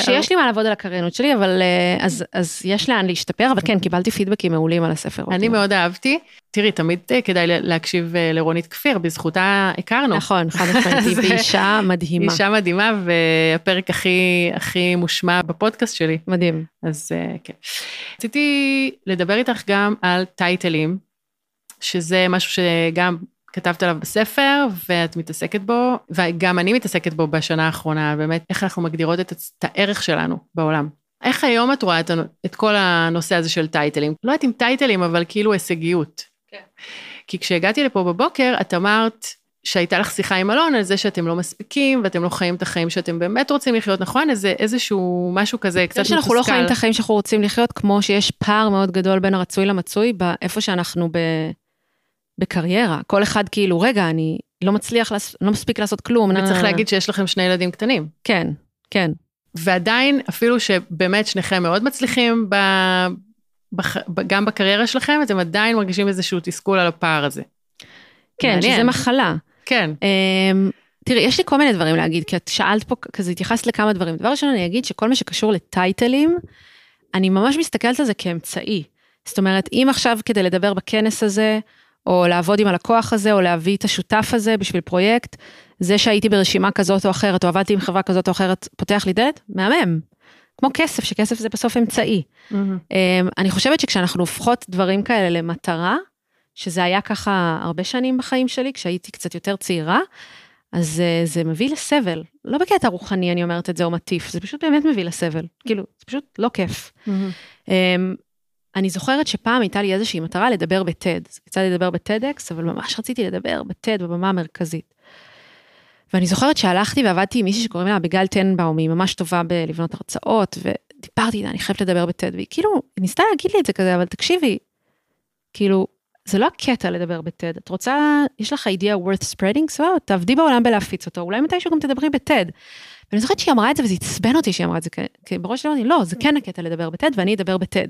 ש... שיש לי מה לעבוד על הקריינות שלי, אבל אה, אז, אז יש לאן להשתפר, אבל כן, קיבלתי פידבקים מעולים על הספר. אני מאוד אהבתי. תראי, תמיד אה, כדאי להקשיב אה, לרונית כפיר, בזכותה הכרנו. נכון, חד משמעית, היא אישה מדהימה. אישה מדהימה, והפרק הכי, הכי מושמע בפודקאסט שלי. מדהים. אז כן. רציתי לדבר איתך גם על טייטלים, שזה משהו שגם כתבת עליו בספר, ואת מתעסקת בו, וגם אני מתעסקת בו בשנה האחרונה, באמת, איך אנחנו מגדירות את, את הערך שלנו בעולם. איך היום את רואה את, את כל הנושא הזה של טייטלים? לא יודעת אם טייטלים, אבל כאילו הישגיות. כן. כי כשהגעתי לפה בבוקר, את אמרת שהייתה לך שיחה עם אלון על זה שאתם לא מספיקים, ואתם לא חיים את החיים שאתם באמת רוצים לחיות, נכון? איזה, איזשהו משהו כזה קצת מתוסכל. שאנחנו לא חיים את החיים שאנחנו רוצים לחיות, כמו שיש פער מאוד גדול בין הרצוי למצוי, באיפה שאנחנו ב... בקריירה. כל אחד כאילו, רגע, אני לא מצליח, לא מספיק לעשות כלום. וצריך להגיד שיש לכם שני ילדים קטנים. כן, כן. ועדיין, אפילו שבאמת שניכם מאוד מצליחים ב... בח... גם בקריירה שלכם, אתם עדיין מרגישים איזשהו תסכול על הפער הזה. כן, מעניין. שזה מחלה. כן. Um, תראי, יש לי כל מיני דברים להגיד, כי את שאלת פה, כזה התייחסת לכמה דברים. דבר ראשון, אני אגיד שכל מה שקשור לטייטלים, אני ממש מסתכלת על זה כאמצעי. זאת אומרת, אם עכשיו כדי לדבר בכנס הזה, או לעבוד עם הלקוח הזה, או להביא את השותף הזה בשביל פרויקט, זה שהייתי ברשימה כזאת או אחרת, או עבדתי עם חברה כזאת או אחרת, פותח לי דלת, מהמם. כמו כסף, שכסף זה בסוף אמצעי. Mm-hmm. אני חושבת שכשאנחנו הופכות דברים כאלה למטרה, שזה היה ככה הרבה שנים בחיים שלי, כשהייתי קצת יותר צעירה, אז אה, זה מביא לסבל. לא בקטע רוחני, אני אומרת את זה, או מטיף, זה פשוט באמת מביא לסבל. כאילו, זה פשוט לא כיף. Mm-hmm. אני זוכרת שפעם הייתה לי איזושהי מטרה לדבר בטד. יצא לי לדבר בטדקס, אבל ממש רציתי לדבר בטד, בבמה המרכזית. ואני זוכרת שהלכתי ועבדתי עם מישהי שקוראים לה אביגל טנבאום, היא ממש טובה בלבנות הרצאות, ודיברתי איתה, אני חייבת לדבר בטד, והיא כאילו, היא ניסתה להגיד לי את זה כזה, אבל תקשיבי, כאילו, זה לא הקטע לדבר בטד, את רוצה, יש לך אידיאה worth spreading, סבבה, תעבדי בעולם בלהפיץ אותו, אולי מתישהו גם תדברי בטד. ואני זוכרת שהיא אמרה את זה וזה עצבן אותי שהיא אמרה את זה, כי בראש שלי אמרתי, לא, זה כן הקטע לדבר בטד ואני אדבר בטד.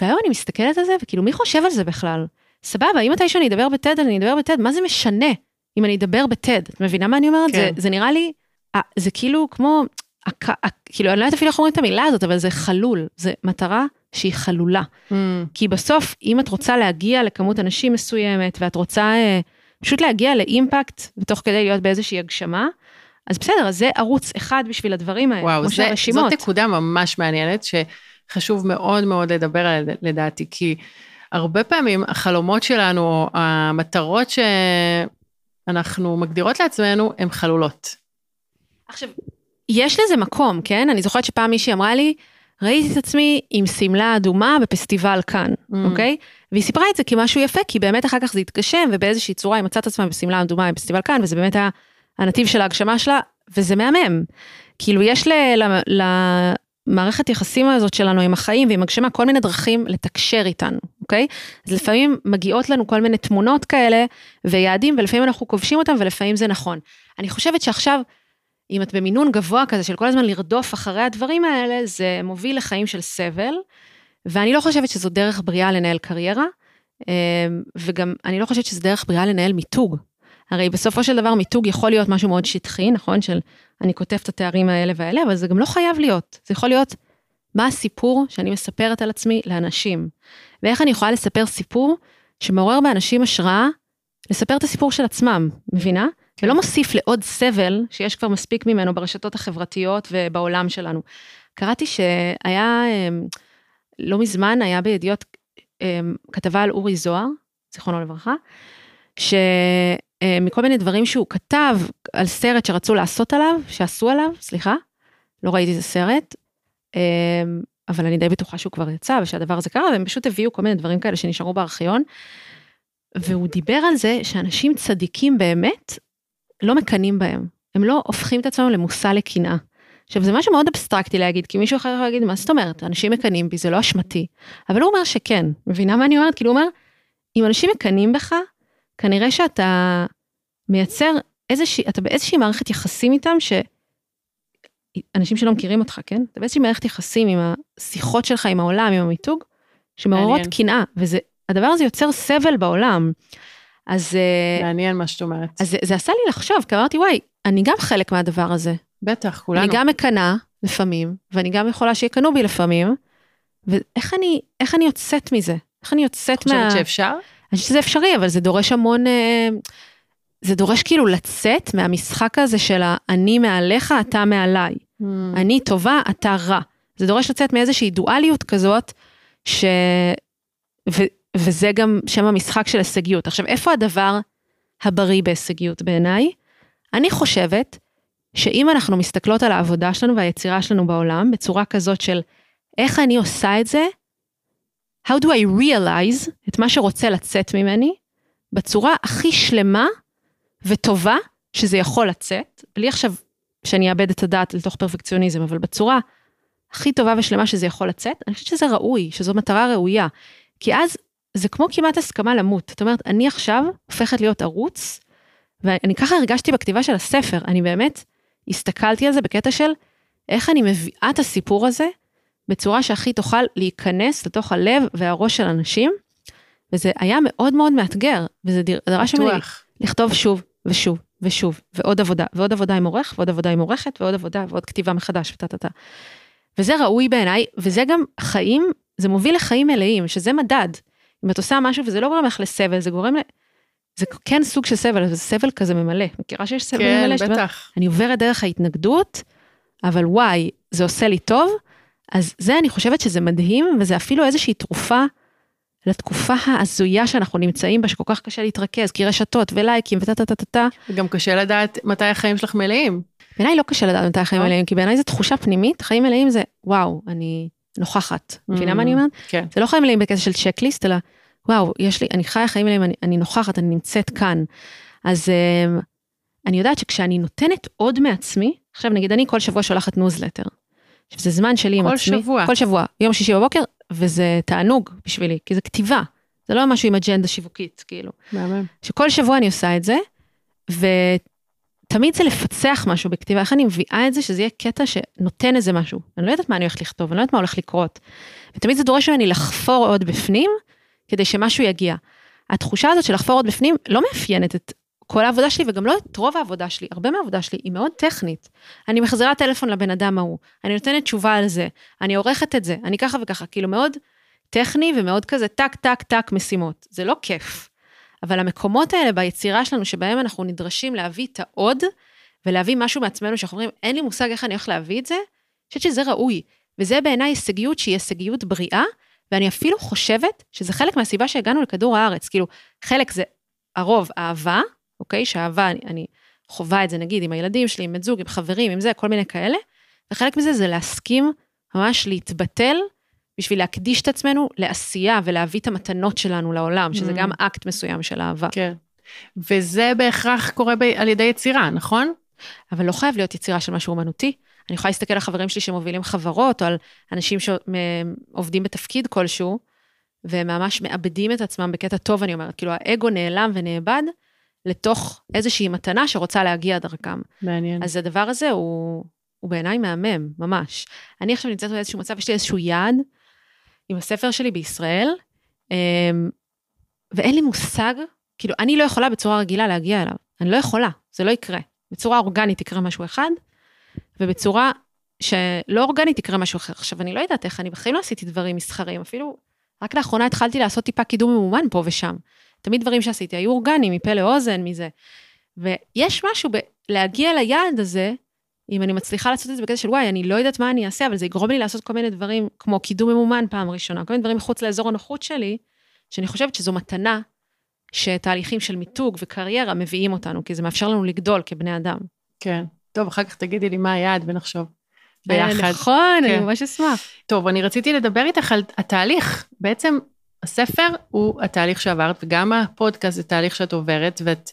והיום אני מסתכלת על זה, וכאילו, מי חושב על זה בכלל? סבבה, אם מתישהו אני אדבר בטד, אני אדבר בטד, מה זה משנה אם אני אדבר בטד? את מבינה מה אני אומרת? כן. זה, זה נראה לי, זה כאילו כמו, כאילו, אני לא יודעת אפילו איך אומרים את המילה הזאת, אבל זה חלול, זה מטרה שהיא חלולה. Mm. כי בסוף, אם את רוצה להגיע לכמות אנשים מסוימת, ואת רוצה אה, פשוט להגיע לאימפקט, ותוך כדי להיות באיזושהי הגשמה, אז בסדר, אז זה ערוץ אחד בשביל הדברים האלה, וואו, כמו זה, זאת נקודה ממש מעניינת, ש... חשוב מאוד מאוד לדבר על לדעתי, כי הרבה פעמים החלומות שלנו, או המטרות שאנחנו מגדירות לעצמנו, הן חלולות. עכשיו, יש לזה מקום, כן? אני זוכרת שפעם מישהי אמרה לי, ראיתי את עצמי עם שמלה אדומה בפסטיבל כאן, mm. אוקיי? והיא סיפרה את זה כמשהו יפה, כי באמת אחר כך זה התגשם, ובאיזושהי צורה היא מצאת עצמה בשמלה אדומה בפסטיבל כאן, וזה באמת היה הנתיב של ההגשמה שלה, וזה מהמם. כאילו, יש ל, ל, ל, המערכת יחסים הזאת שלנו עם החיים ועם הגשמה, כל מיני דרכים לתקשר איתנו, אוקיי? אז לפעמים מגיעות לנו כל מיני תמונות כאלה ויעדים, ולפעמים אנחנו כובשים אותם ולפעמים זה נכון. אני חושבת שעכשיו, אם את במינון גבוה כזה של כל הזמן לרדוף אחרי הדברים האלה, זה מוביל לחיים של סבל, ואני לא חושבת שזו דרך בריאה לנהל קריירה, אמ, וגם אני לא חושבת שזו דרך בריאה לנהל מיתוג. הרי בסופו של דבר מיתוג יכול להיות משהו מאוד שטחי, נכון? של אני כותב את התארים האלה והאלה, אבל זה גם לא חייב להיות. זה יכול להיות מה הסיפור שאני מספרת על עצמי לאנשים. ואיך אני יכולה לספר סיפור שמעורר באנשים השראה לספר את הסיפור של עצמם, מבינה? ולא מוסיף לעוד סבל שיש כבר מספיק ממנו ברשתות החברתיות ובעולם שלנו. קראתי שהיה, אמ, לא מזמן היה בידיעות אמ, כתבה על אורי זוהר, זיכרונו לברכה, ש... אה, מכל מיני דברים שהוא כתב על סרט שרצו לעשות עליו, שעשו עליו, סליחה, לא ראיתי איזה סרט, אה, אבל אני די בטוחה שהוא כבר יצא ושהדבר הזה קרה, והם פשוט הביאו כל מיני דברים כאלה שנשארו בארכיון. והוא דיבר על זה שאנשים צדיקים באמת לא מקנאים בהם, הם לא הופכים את עצמם למושא לקנאה. עכשיו, זה משהו מאוד אבסטרקטי להגיד, כי מישהו אחר יכול להגיד, מה זאת אומרת, אנשים מקנאים בי, זה לא אשמתי. אבל הוא אומר שכן, מבינה מה אני אומרת? כאילו, הוא אומר, אם אנשים מקנאים בך, כנראה שאתה מייצר איזושהי, אתה באיזושהי מערכת יחסים איתם, ש... אנשים שלא מכירים אותך, כן? אתה באיזושהי מערכת יחסים עם השיחות שלך, עם העולם, עם המיתוג, שמעוררות קנאה, וזה, הדבר הזה יוצר סבל בעולם. אז... אה, מעניין מה שאת אומרת. אז זה, זה עשה לי לחשוב, כי אמרתי, וואי, אני גם חלק מהדבר הזה. בטח, כולנו. אני גם מקנאה לפעמים, ואני גם יכולה שיקנאו בי לפעמים, ואיך אני, אני יוצאת מזה? איך אני יוצאת מה... את חושבת שאפשר? אני חושבת שזה אפשרי, אבל זה דורש המון... אה, זה דורש כאילו לצאת מהמשחק הזה של אני מעליך, אתה מעליי. Mm. אני טובה, אתה רע. זה דורש לצאת מאיזושהי דואליות כזאת, ש... ו... וזה גם שם המשחק של הישגיות. עכשיו, איפה הדבר הבריא בהישגיות בעיניי? אני חושבת שאם אנחנו מסתכלות על העבודה שלנו והיצירה שלנו בעולם בצורה כזאת של איך אני עושה את זה, how do I realize את מה שרוצה לצאת ממני, בצורה הכי שלמה וטובה שזה יכול לצאת, בלי עכשיו שאני אאבד את הדעת לתוך פרפקציוניזם, אבל בצורה הכי טובה ושלמה שזה יכול לצאת, אני חושבת שזה ראוי, שזו מטרה ראויה. כי אז זה כמו כמעט הסכמה למות. זאת אומרת, אני עכשיו הופכת להיות ערוץ, ואני ככה הרגשתי בכתיבה של הספר, אני באמת הסתכלתי על זה בקטע של איך אני מביאה את הסיפור הזה בצורה שהכי תוכל להיכנס לתוך הלב והראש של אנשים, וזה היה מאוד מאוד מאתגר, וזה דרש ממני לכתוב שוב ושוב ושוב, ועוד עבודה, ועוד עבודה עם עורך, ועוד עבודה עם עורכת, ועוד עבודה, ועוד כתיבה מחדש, וטה טה טה. וזה ראוי בעיניי, וזה גם חיים, זה מוביל לחיים מלאים, שזה מדד. אם את עושה משהו וזה לא גורם לך לסבל, זה גורם ל... זה כן סוג של סבל, זה סבל כזה ממלא. מכירה שיש סבל כן, ממלא? כן, בטח. אני עוברת דרך ההתנגדות, אבל וואי, זה עושה לי טוב, אז זה אני חושבת שזה מדהים, וזה אפילו איזושהי תרופה לתקופה ההזויה שאנחנו נמצאים בה, שכל כך קשה להתרכז, כי רשתות ולייקים וטה טה טה טה טה. וגם קשה לדעת מתי החיים שלך מלאים. בעיניי לא קשה לדעת מתי החיים לא? מלאים, כי בעיניי זו תחושה פנימית, חיים מלאים זה, וואו, אני נוכחת. מבינה מה אני אומרת? כן. זה לא חיים מלאים בקטע של checklist, אלא, וואו, יש לי, אני חיה חיים מלאים, אני, אני נוכחת, אני נמצאת כאן. אז אמ, אני יודעת שכשאני נותנת עוד מעצמי, עכשיו נגיד אני כל שבוע שולחת ניוזלטר. עכשיו זה זמן שלי עם עצמי. כל שבוע. כל שבוע, יום שישי בבוקר, וזה תענוג בשבילי, כי זה כתיבה. זה לא משהו עם אג'נדה שיווקית, כאילו. מהמם. שכל שבוע אני עושה את זה, ותמיד זה לפצח משהו בכתיבה, איך אני מביאה את זה, שזה יהיה קטע שנותן איזה משהו. אני לא יודעת מה אני הולכת לכתוב, אני לא יודעת מה הולך לקרות. ותמיד זה דורש ממני לחפור עוד בפנים, כדי שמשהו יגיע. התחושה הזאת של לחפור עוד בפנים לא מאפיינת את כל העבודה שלי וגם לא את רוב העבודה שלי, הרבה מהעבודה שלי היא מאוד טכנית. אני מחזירה טלפון לבן אדם ההוא, אני נותנת תשובה על זה, אני עורכת את זה, אני ככה וככה, כאילו מאוד טכני ומאוד כזה טק טק טק משימות. זה לא כיף. אבל המקומות האלה ביצירה שלנו שבהם אנחנו נדרשים להביא את העוד ולהביא משהו מעצמנו שאנחנו אומרים אין לי מושג איך אני הולך להביא את זה, אני חושבת שזה ראוי. וזה בעיניי הישגיות שהיא הישגיות בריאה, ואני אפילו חושבת שזה חלק מהסיבה שהגענו לכדור הארץ. כאילו, חלק זה הרוב אהבה, אוקיי? שאהבה, אני, אני חווה את זה נגיד עם הילדים שלי, עם בן זוג, עם חברים, עם זה, כל מיני כאלה, וחלק מזה זה להסכים ממש להתבטל בשביל להקדיש את עצמנו לעשייה ולהביא את המתנות שלנו לעולם, שזה mm. גם אקט מסוים של אהבה. כן. וזה בהכרח קורה ב- על ידי יצירה, נכון? אבל לא חייב להיות יצירה של משהו אומנותי. אני יכולה להסתכל על חברים שלי שמובילים חברות, או על אנשים שעובדים בתפקיד כלשהו, והם ממש מאבדים את עצמם בקטע טוב, אני אומרת, כאילו האגו נעלם ונאבד, לתוך איזושהי מתנה שרוצה להגיע דרכם. מעניין. אז הדבר הזה הוא, הוא בעיניי מהמם, ממש. אני עכשיו נמצאת באיזשהו מצב, יש לי איזשהו יעד עם הספר שלי בישראל, אמ, ואין לי מושג, כאילו, אני לא יכולה בצורה רגילה להגיע אליו. אני לא יכולה, זה לא יקרה. בצורה אורגנית יקרה משהו אחד, ובצורה שלא אורגנית יקרה משהו אחר. עכשיו, אני לא יודעת איך, אני בחיים לא עשיתי דברים מסחריים, אפילו רק לאחרונה התחלתי לעשות טיפה קידום ממומן פה ושם. תמיד דברים שעשיתי היו אורגניים, מפה לאוזן, מזה. ויש משהו בלהגיע ליעד הזה, אם אני מצליחה לעשות את זה בקטע של וואי, אני לא יודעת מה אני אעשה, אבל זה יגרום לי לעשות כל מיני דברים, כמו קידום ממומן פעם ראשונה, כל מיני דברים מחוץ לאזור הנוחות שלי, שאני חושבת שזו מתנה שתהליכים של מיתוג וקריירה מביאים אותנו, כי זה מאפשר לנו לגדול כבני אדם. כן. טוב, אחר כך תגידי לי מה היעד ונחשוב. ביחד. נכון, כן. אני ממש אשמח. טוב, אני רציתי לדבר איתך על התהליך. בעצם הספר הוא התהליך שעברת, וגם הפודקאסט זה תהליך שאת עוברת, ואת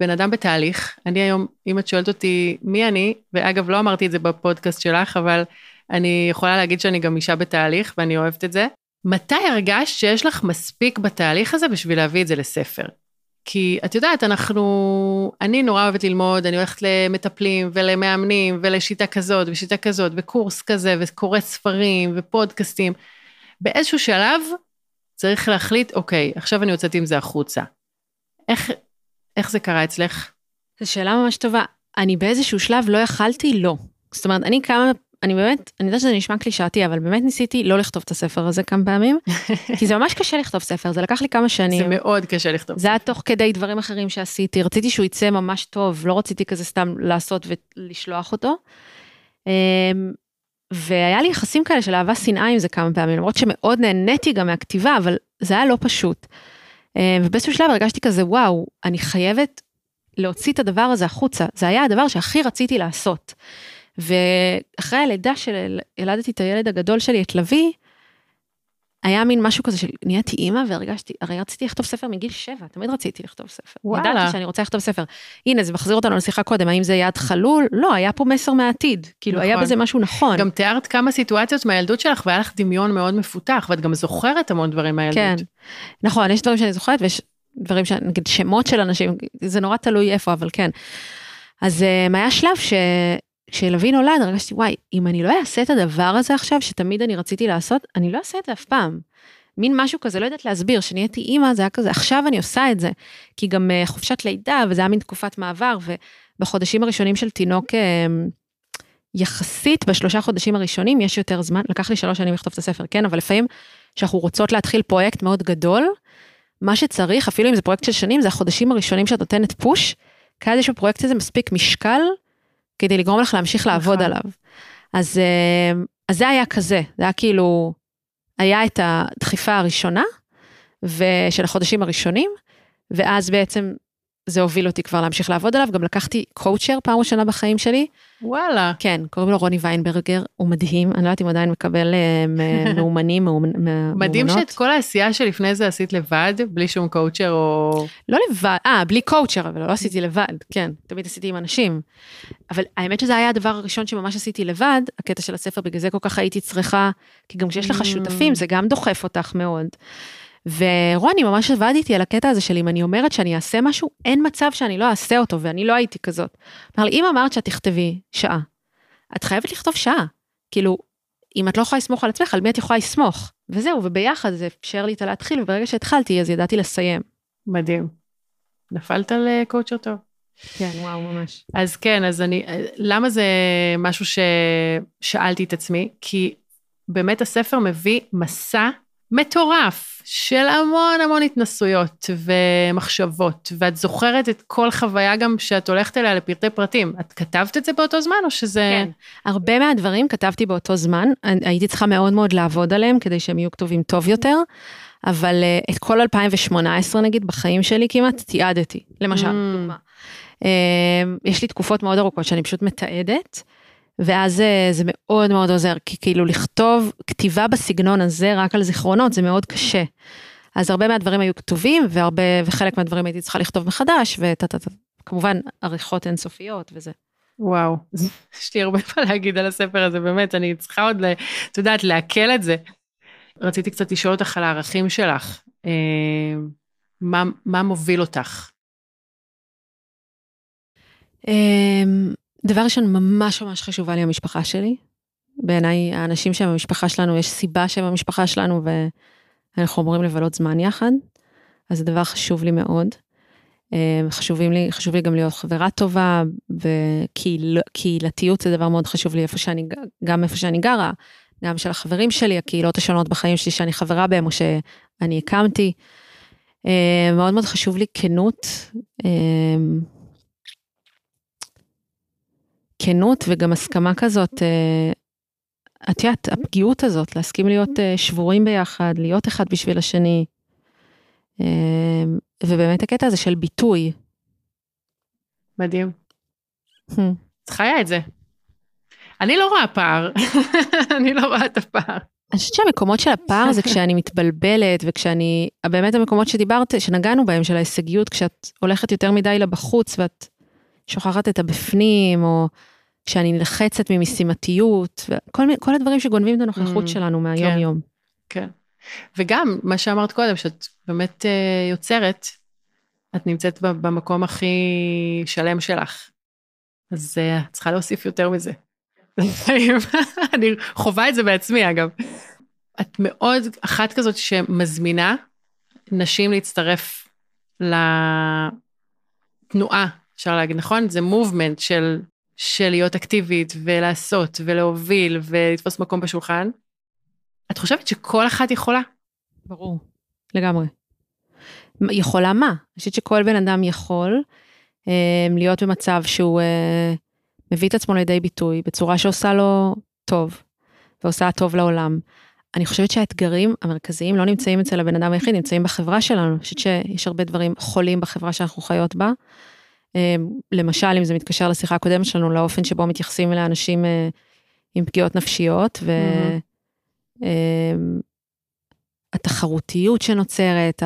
בן אדם בתהליך. אני היום, אם את שואלת אותי מי אני, ואגב, לא אמרתי את זה בפודקאסט שלך, אבל אני יכולה להגיד שאני גם אישה בתהליך, ואני אוהבת את זה. מתי הרגשת שיש לך מספיק בתהליך הזה בשביל להביא את זה לספר? כי את יודעת, אנחנו, אני נורא אוהבת ללמוד, אני הולכת למטפלים ולמאמנים ולשיטה כזאת ושיטה כזאת וקורס כזה וקורא ספרים ופודקאסטים. באיזשהו שלב צריך להחליט, אוקיי, עכשיו אני יוצאת עם זה החוצה. איך, איך זה קרה אצלך? זו שאלה ממש טובה. אני באיזשהו שלב לא יכלתי לא. זאת אומרת, אני כמה אני באמת, אני יודעת שזה נשמע קלישאתי, אבל באמת ניסיתי לא לכתוב את הספר הזה כמה פעמים, כי זה ממש קשה לכתוב ספר, זה לקח לי כמה שנים. זה מאוד קשה לכתוב. זה היה תוך כדי דברים אחרים שעשיתי, רציתי שהוא יצא ממש טוב, לא רציתי כזה סתם לעשות ולשלוח אותו. והיה לי יחסים כאלה של אהבה שנאה עם זה כמה פעמים, למרות שמאוד נהניתי גם מהכתיבה, אבל זה היה לא פשוט. אמ, ובאיזשהו שלב הרגשתי כזה, וואו, אני חייבת להוציא את הדבר הזה החוצה, זה היה הדבר שהכי רציתי לעשות. ואחרי הלידה של, ילדתי את הילד הגדול שלי, את לביא, היה מין משהו כזה של נהייתי אימא והרגשתי, הרי רציתי לכתוב ספר מגיל שבע, תמיד רציתי לכתוב ספר. וואלה. ידעתי שאני רוצה לכתוב ספר. הנה, זה מחזיר אותנו לשיחה קודם, האם זה יד חלול? לא, היה פה מסר מהעתיד. כאילו, נכון. היה בזה משהו נכון. גם תיארת כמה סיטואציות מהילדות שלך, והיה לך דמיון מאוד מפותח, ואת גם זוכרת המון דברים מהילדות. כן, נכון, יש דברים שאני זוכרת, ויש דברים, נגיד שמות של אנשים, זה נורא תלוי איפה, אבל כן. אז um, היה שלב ש... כשלוי נולד הרגשתי וואי אם אני לא אעשה את הדבר הזה עכשיו שתמיד אני רציתי לעשות אני לא אעשה את זה אף פעם. מין משהו כזה לא יודעת להסביר שנהייתי אימא זה היה כזה עכשיו אני עושה את זה כי גם uh, חופשת לידה וזה היה מין תקופת מעבר ובחודשים הראשונים של תינוק uh, יחסית בשלושה חודשים הראשונים יש יותר זמן לקח לי שלוש שנים לכתוב את הספר כן אבל לפעמים שאנחנו רוצות להתחיל פרויקט מאוד גדול מה שצריך אפילו אם זה פרויקט של שנים זה החודשים הראשונים שאת נותנת פוש. כדי שהפרויקט הזה מספיק משקל כדי לגרום לך להמשיך לעבוד נכון. עליו. אז, אה, אז זה היה כזה, זה היה כאילו, היה את הדחיפה הראשונה, ושל החודשים הראשונים, ואז בעצם זה הוביל אותי כבר להמשיך לעבוד עליו, גם לקחתי קואוצ'ר פעם ראשונה בחיים שלי. וואלה. כן, קוראים לו רוני ויינברגר, הוא מדהים, אני לא יודעת אם עדיין מקבל אה, מאומנים, מאומנות. מדהים שאת כל העשייה שלפני זה עשית לבד, בלי שום קואוצ'ר או... לא לבד, אה, בלי קואוצ'ר, אבל לא עשיתי לבד, כן, תמיד עשיתי עם אנשים. אבל האמת שזה היה הדבר הראשון שממש עשיתי לבד, הקטע של הספר, בגלל זה כל כך הייתי צריכה, כי גם כשיש לך mm. שותפים, זה גם דוחף אותך מאוד. ורוני ממש עבד איתי על הקטע הזה של אם אני אומרת שאני אעשה משהו, אין מצב שאני לא אעשה אותו, ואני לא הייתי כזאת. אמר לי, אם אמרת שאת תכתבי שעה, את חייבת לכתוב שעה. כאילו, אם את לא יכולה לסמוך על עצמך, על מי את יכולה לסמוך? וזהו, וביחד זה אפשר לי את הלהתחיל, וברגע שהתחלתי, אז ידעתי לסיים. מדהים. נפלת על קואוצ'ר טוב. כן, וואו, ממש. אז כן, אז אני, למה זה משהו ששאלתי את עצמי? כי באמת הספר מביא מסע מטורף של המון המון התנסויות ומחשבות, ואת זוכרת את כל חוויה גם שאת הולכת אליה לפרטי פרטים. את כתבת את זה באותו זמן או שזה... כן, הרבה מהדברים כתבתי באותו זמן, הייתי צריכה מאוד מאוד לעבוד עליהם כדי שהם יהיו כתובים טוב יותר, אבל אה, את כל 2018 נגיד בחיים שלי כמעט תיעדתי, למשל, mm. דוגמה. אה, יש לי תקופות מאוד ארוכות שאני פשוט מתעדת. ואז אה, זה מאוד מאוד עוזר, כי כאילו לכתוב כתיבה בסגנון הזה רק על זיכרונות זה מאוד קשה. אז הרבה מהדברים היו כתובים, והרבה, וחלק מהדברים הייתי צריכה לכתוב מחדש, וכמובן עריכות אינסופיות וזה. וואו, יש לי הרבה מה להגיד על הספר הזה, באמת, אני צריכה עוד, את יודעת, לעכל את זה. רציתי קצת לשאול אותך על הערכים שלך. אה, מה, מה מוביל אותך? אמ, דבר ראשון, ממש ממש חשובה לי המשפחה שלי. בעיניי, האנשים שהם במשפחה שלנו, יש סיבה שהם במשפחה שלנו ואנחנו אמורים לבלות זמן יחד. אז זה דבר חשוב לי מאוד. אה, חשובים לי, חשוב לי גם להיות חברה טובה, וקהילתיות זה דבר מאוד חשוב לי איפה שאני, גם איפה שאני גרה, גם של החברים שלי, הקהילות השונות בחיים שלי שאני חברה בהם או שאני הקמתי. אה, מאוד מאוד חשוב לי כנות. כנות וגם הסכמה כזאת, אה, את יודעת, הפגיעות הזאת, להסכים להיות אה, שבורים ביחד, להיות אחד בשביל השני. אה, ובאמת הקטע הזה של ביטוי. מדהים. Hmm. את חיה את זה. אני לא רואה פער, אני לא רואה את הפער. אני חושבת שהמקומות של הפער זה כשאני מתבלבלת וכשאני, באמת המקומות שדיברת, שנגענו בהם, של ההישגיות, כשאת הולכת יותר מדי לבחוץ ואת שוכחת את הבפנים, או כשאני נלחצת ממשימתיות, וכל הדברים שגונבים את הנוכחות mm, שלנו כן, יום. כן. וגם מה שאמרת קודם, שאת באמת uh, יוצרת, את נמצאת במקום הכי שלם שלך. אז uh, את צריכה להוסיף יותר מזה. אני חווה את זה בעצמי אגב. את מאוד אחת כזאת שמזמינה נשים להצטרף לתנועה, אפשר להגיד, נכון? זה מובמנט של, של להיות אקטיבית ולעשות ולהוביל ולתפוס מקום בשולחן. את חושבת שכל אחת יכולה? ברור, לגמרי. יכולה מה? אני חושבת שכל בן אדם יכול אה, להיות במצב שהוא אה, מביא את עצמו לידי ביטוי בצורה שעושה לו טוב, ועושה טוב לעולם. אני חושבת שהאתגרים המרכזיים לא נמצאים אצל הבן אדם היחיד, נמצאים בחברה שלנו. אני חושבת שיש הרבה דברים חולים בחברה שאנחנו חיות בה. אה, למשל, אם זה מתקשר לשיחה הקודמת שלנו, לאופן שבו מתייחסים לאנשים אה, עם פגיעות נפשיות, והתחרותיות mm-hmm. שנוצרת,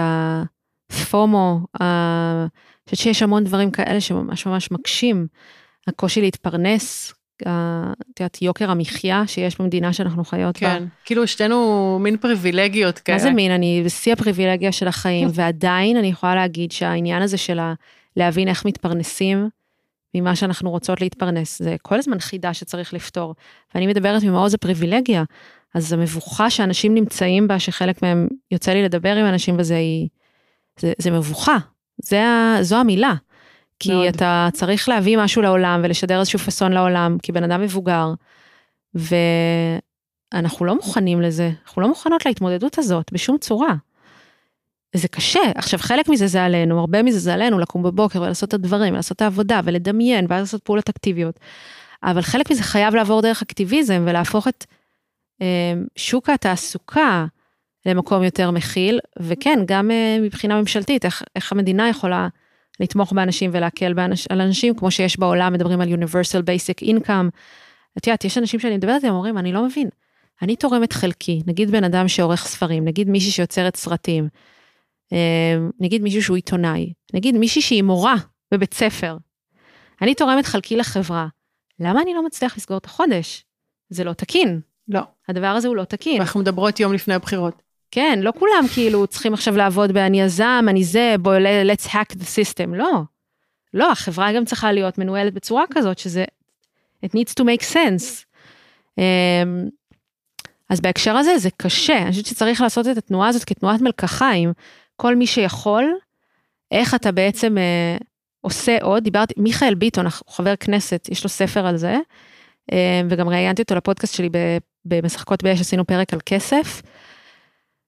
הפומו, אני חושבת שיש המון דברים כאלה שממש ממש מקשים. הקושי להתפרנס, את יודעת, יוקר המחיה שיש במדינה שאנחנו חיות כן, בה. כן, כאילו שתינו מין פריבילגיות כאלה. מה זה מין? אני בשיא הפריבילגיה של החיים, ועדיין אני יכולה להגיד שהעניין הזה של להבין איך מתפרנסים ממה שאנחנו רוצות להתפרנס, זה כל הזמן חידה שצריך לפתור. ואני מדברת ממעוז הפריבילגיה, אז המבוכה שאנשים נמצאים בה, שחלק מהם, יוצא לי לדבר עם אנשים בזה, היא, זה, זה מבוכה, זה, זו המילה. כי מאוד. אתה צריך להביא משהו לעולם ולשדר איזשהו פאסון לעולם, כי בן אדם מבוגר, ואנחנו לא מוכנים לזה, אנחנו לא מוכנות להתמודדות הזאת בשום צורה. וזה קשה. עכשיו, חלק מזה זה עלינו, הרבה מזה זה עלינו, לקום בבוקר ולעשות את הדברים, ולעשות את העבודה, ולדמיין, ואז לעשות פעולות אקטיביות. אבל חלק מזה חייב לעבור דרך אקטיביזם, ולהפוך את אה, שוק התעסוקה למקום יותר מכיל, וכן, גם אה, מבחינה ממשלתית, איך, איך המדינה יכולה לתמוך באנשים ולהקל באנש, על אנשים, כמו שיש בעולם, מדברים על Universal Basic Income. את יודעת, יש אנשים שאני מדברת איתם, אומרים, אני לא מבין, אני תורמת חלקי, נגיד בן אדם שעורך ספרים, נגיד מישהי שיוצרת סרטים, נגיד מישהו שהוא עיתונאי, נגיד מישהי שהיא מורה בבית ספר. אני תורמת חלקי לחברה, למה אני לא מצליח לסגור את החודש? זה לא תקין. לא. הדבר הזה הוא לא תקין. אנחנו מדברות יום לפני הבחירות. כן, לא כולם כאילו צריכים עכשיו לעבוד ב"אני יזם, אני זה, בוא, let's hack the system", לא. לא, החברה גם צריכה להיות מנוהלת בצורה כזאת שזה, it needs to make sense. Um, אז בהקשר הזה זה קשה, אני חושבת שצריך לעשות את התנועה הזאת כתנועת מלקחיים. כל מי שיכול, איך אתה בעצם uh, עושה עוד, דיברתי, מיכאל ביטון, חבר כנסת, יש לו ספר על זה, uh, וגם ראיינתי אותו לפודקאסט שלי במשחקות באש, עשינו פרק על כסף.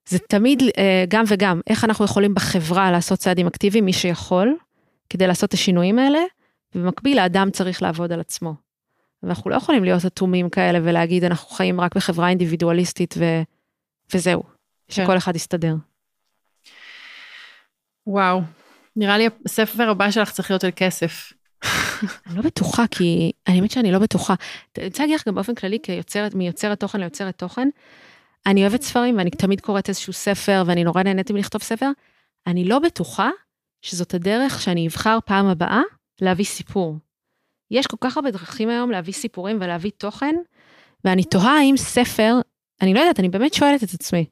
זה תמיד אה, גם וגם, איך אנחנו יכולים בחברה לעשות צעדים אקטיביים, מי שיכול, כדי לעשות את השינויים האלה, ובמקביל האדם צריך לעבוד על עצמו. ואנחנו לא יכולים להיות אטומים כאלה ולהגיד, אנחנו חיים רק בחברה אינדיבידואליסטית ו... וזהו, כן. שכל אחד יסתדר. וואו, נראה לי הספר הבא שלך צריך להיות על כסף. אני לא בטוחה, כי האמת שאני לא בטוחה. אני רוצה להגיד לך גם באופן כללי, כיוצרת, מיוצרת תוכן ליוצרת תוכן, אני אוהבת ספרים ואני תמיד קוראת איזשהו ספר ואני נורא נהניתי מלכתוב ספר. אני לא בטוחה שזאת הדרך שאני אבחר פעם הבאה להביא סיפור. יש כל כך הרבה דרכים היום להביא סיפורים ולהביא תוכן, ואני תוהה האם ספר, אני לא יודעת, אני באמת שואלת את עצמי.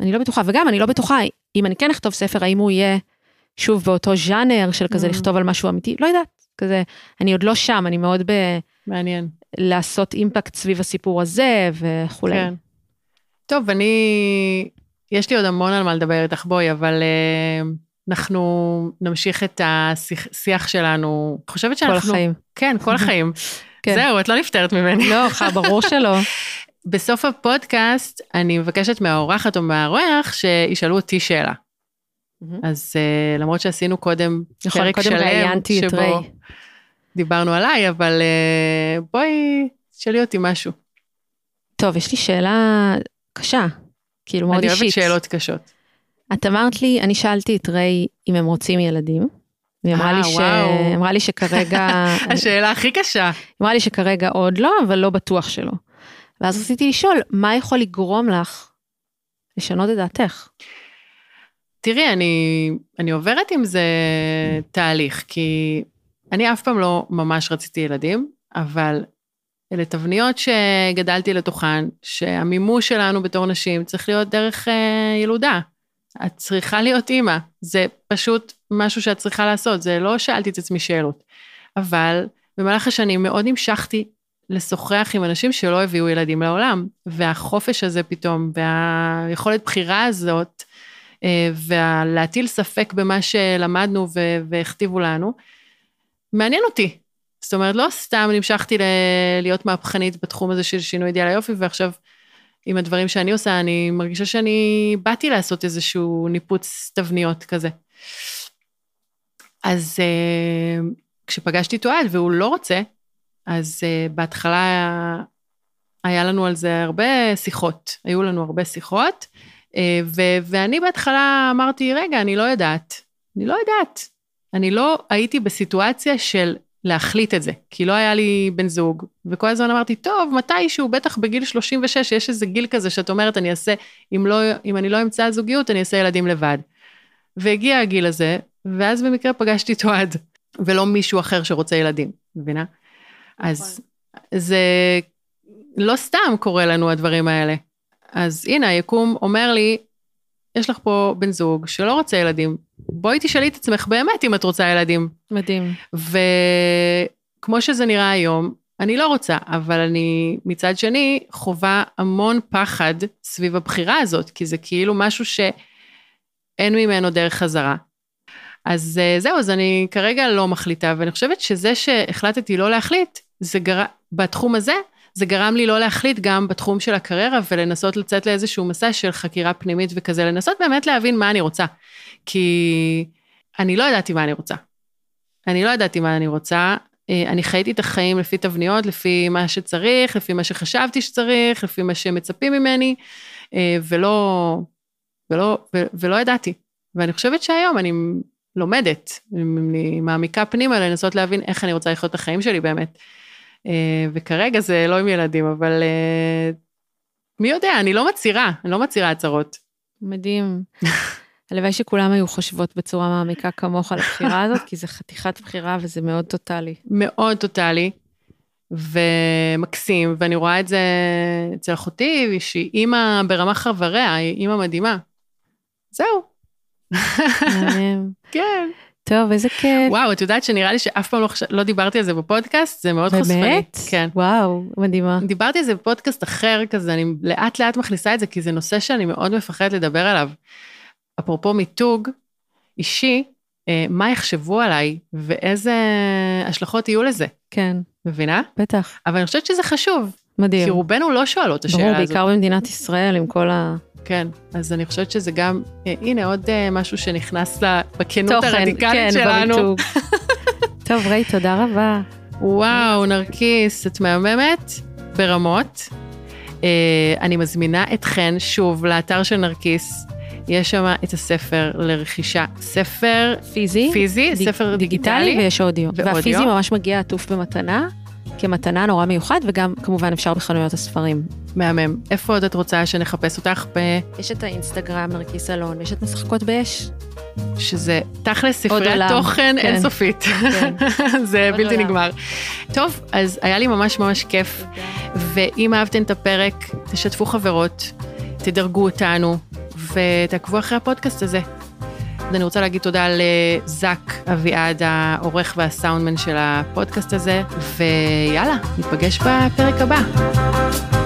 אני לא בטוחה, וגם אני לא בטוחה, אם אני כן אכתוב ספר, האם הוא יהיה שוב באותו ז'אנר של כזה mm. לכתוב על משהו אמיתי, לא יודעת, כזה, אני עוד לא שם, אני מאוד ב... מעניין. לעשות אימפקט סביב הסיפור הזה וכולי. כן. טוב, אני, יש לי עוד המון על מה לדבר איתך, בואי, אבל uh, אנחנו נמשיך את השיח שלנו. אני חושבת שאנחנו... כל החיים. כן, כל החיים. כן. זהו, את לא נפטרת ממני. לא, ברור שלא. בסוף הפודקאסט, אני מבקשת מהאורחת או מהאורח שישאלו אותי שאלה. אז uh, למרות שעשינו קודם נכון, פרק קודם שלם, שבו דיברנו עליי, אבל uh, בואי, תשאלי אותי משהו. טוב, יש לי שאלה קשה, כאילו מאוד אישית. אני אוהבת שאלות קשות. את אמרת לי, אני שאלתי את ריי אם הם רוצים ילדים. היא אמרה, אה, ש... אמרה לי שכרגע... השאלה הכי קשה. היא אמרה לי שכרגע עוד לא, אבל לא בטוח שלא. ואז רציתי לשאול, מה יכול לגרום לך לשנות את דעתך? תראי, אני, אני עוברת עם זה תהליך, כי אני אף פעם לא ממש רציתי ילדים, אבל אלה תבניות שגדלתי לתוכן, שהמימוש שלנו בתור נשים צריך להיות דרך אה, ילודה. את צריכה להיות אימא, זה פשוט משהו שאת צריכה לעשות, זה לא שאלתי את עצמי שאלות. אבל במהלך השנים מאוד המשכתי לשוחח עם אנשים שלא הביאו ילדים לעולם, והחופש הזה פתאום, והיכולת בחירה הזאת, אה, ולהטיל ספק במה שלמדנו והכתיבו לנו, מעניין אותי. זאת אומרת, לא סתם נמשכתי ל- להיות מהפכנית בתחום הזה של שינוי אידיאל היופי, ועכשיו עם הדברים שאני עושה, אני מרגישה שאני באתי לעשות איזשהו ניפוץ תבניות כזה. אז uh, כשפגשתי את אוהד והוא לא רוצה, אז uh, בהתחלה היה, היה לנו על זה הרבה שיחות, היו לנו הרבה שיחות, uh, ו- ואני בהתחלה אמרתי, רגע, אני לא יודעת, אני לא יודעת. אני לא הייתי בסיטואציה של להחליט את זה, כי לא היה לי בן זוג, וכל הזמן אמרתי, טוב, מתישהו, בטח בגיל 36, יש איזה גיל כזה שאת אומרת, אני אעשה, אם, לא, אם אני לא אמצא זוגיות, אני אעשה ילדים לבד. והגיע הגיל הזה, ואז במקרה פגשתי את אוהד, ולא מישהו אחר שרוצה ילדים, מבינה? אז נכון. זה לא סתם קורה לנו הדברים האלה. אז הנה, היקום אומר לי, יש לך פה בן זוג שלא רוצה ילדים, בואי תשאלי את עצמך באמת אם את רוצה ילדים. מדהים. וכמו שזה נראה היום, אני לא רוצה, אבל אני מצד שני חווה המון פחד סביב הבחירה הזאת, כי זה כאילו משהו שאין ממנו דרך חזרה. אז אה, זהו, אז אני כרגע לא מחליטה, ואני חושבת שזה שהחלטתי לא להחליט, זה גר... בתחום הזה, זה גרם לי לא להחליט גם בתחום של הקריירה ולנסות לצאת לאיזשהו מסע של חקירה פנימית וכזה, לנסות באמת להבין מה אני רוצה. כי אני לא ידעתי מה אני רוצה. אני לא ידעתי מה אני רוצה. אה, אני חייתי את החיים לפי תבניות, לפי מה שצריך, לפי מה שחשבתי שצריך, לפי מה שמצפים ממני, אה, ולא, ולא, ולא ידעתי. ואני חושבת שהיום אני לומדת, אני מעמיקה פנימה לנסות להבין איך אני רוצה לחיות את החיים שלי באמת. אה, וכרגע זה לא עם ילדים, אבל מי יודע, אני לא מצהירה, אני לא מצהירה הצהרות. מדהים. הלוואי שכולם היו חושבות בצורה מעמיקה כמוך על הבחירה הזאת, כי זה חתיכת בחירה וזה מאוד טוטאלי. מאוד טוטאלי, ומקסים, ואני רואה את זה אצל אחותי, שהיא אימא ברמה חבריה, היא אימא מדהימה. זהו. כן. טוב, איזה כיף. וואו, את יודעת שנראה לי שאף פעם לא, חש... לא דיברתי על זה בפודקאסט, זה מאוד חושפני. באמת? כן. וואו, מדהימה. דיברתי על זה בפודקאסט אחר כזה, אני לאט לאט מכניסה את זה, כי זה נושא שאני מאוד מפחדת לדבר עליו. אפרופו מיתוג אישי, אה, מה יחשבו עליי ואיזה השלכות יהיו לזה. כן. מבינה? בטח. אבל אני חושבת שזה חשוב. מדהים. כי רובנו לא שואלות את השאלה הזאת. ברור, בעיקר במדינת ישראל עם כל ה... כן, אז אני חושבת שזה גם, אה, הנה עוד אה, משהו שנכנס לה, בכנות הרדיקלית כן, שלנו. טוב, ריי, תודה רבה. וואו, נרקיס, את מהממת ברמות. אה, אני מזמינה אתכן שוב לאתר של נרקיס, יש שם את הספר לרכישה, ספר פיזי, פיזי, דיג, ספר דיגיטלי, דיגיטלי ויש אודיו. ואודיו. והפיזי ממש מגיע עטוף במתנה, כמתנה נורא מיוחד, וגם כמובן אפשר בחנויות הספרים. מהמם. איפה עוד את רוצה שנחפש אותך? ב... יש את האינסטגרם, נרקיס אלון, ויש את משחקות באש. שזה תכלס ספריית תוכן כן. אינסופית. כן. זה בלתי עולם. נגמר. טוב, אז היה לי ממש ממש כיף, ואם אהבתם את הפרק, תשתפו חברות, תדרגו אותנו, ותעקבו אחרי הפודקאסט הזה. אני רוצה להגיד תודה לזאק אביעד, העורך והסאונדמן של הפודקאסט הזה, ויאללה, ניפגש בפרק הבא.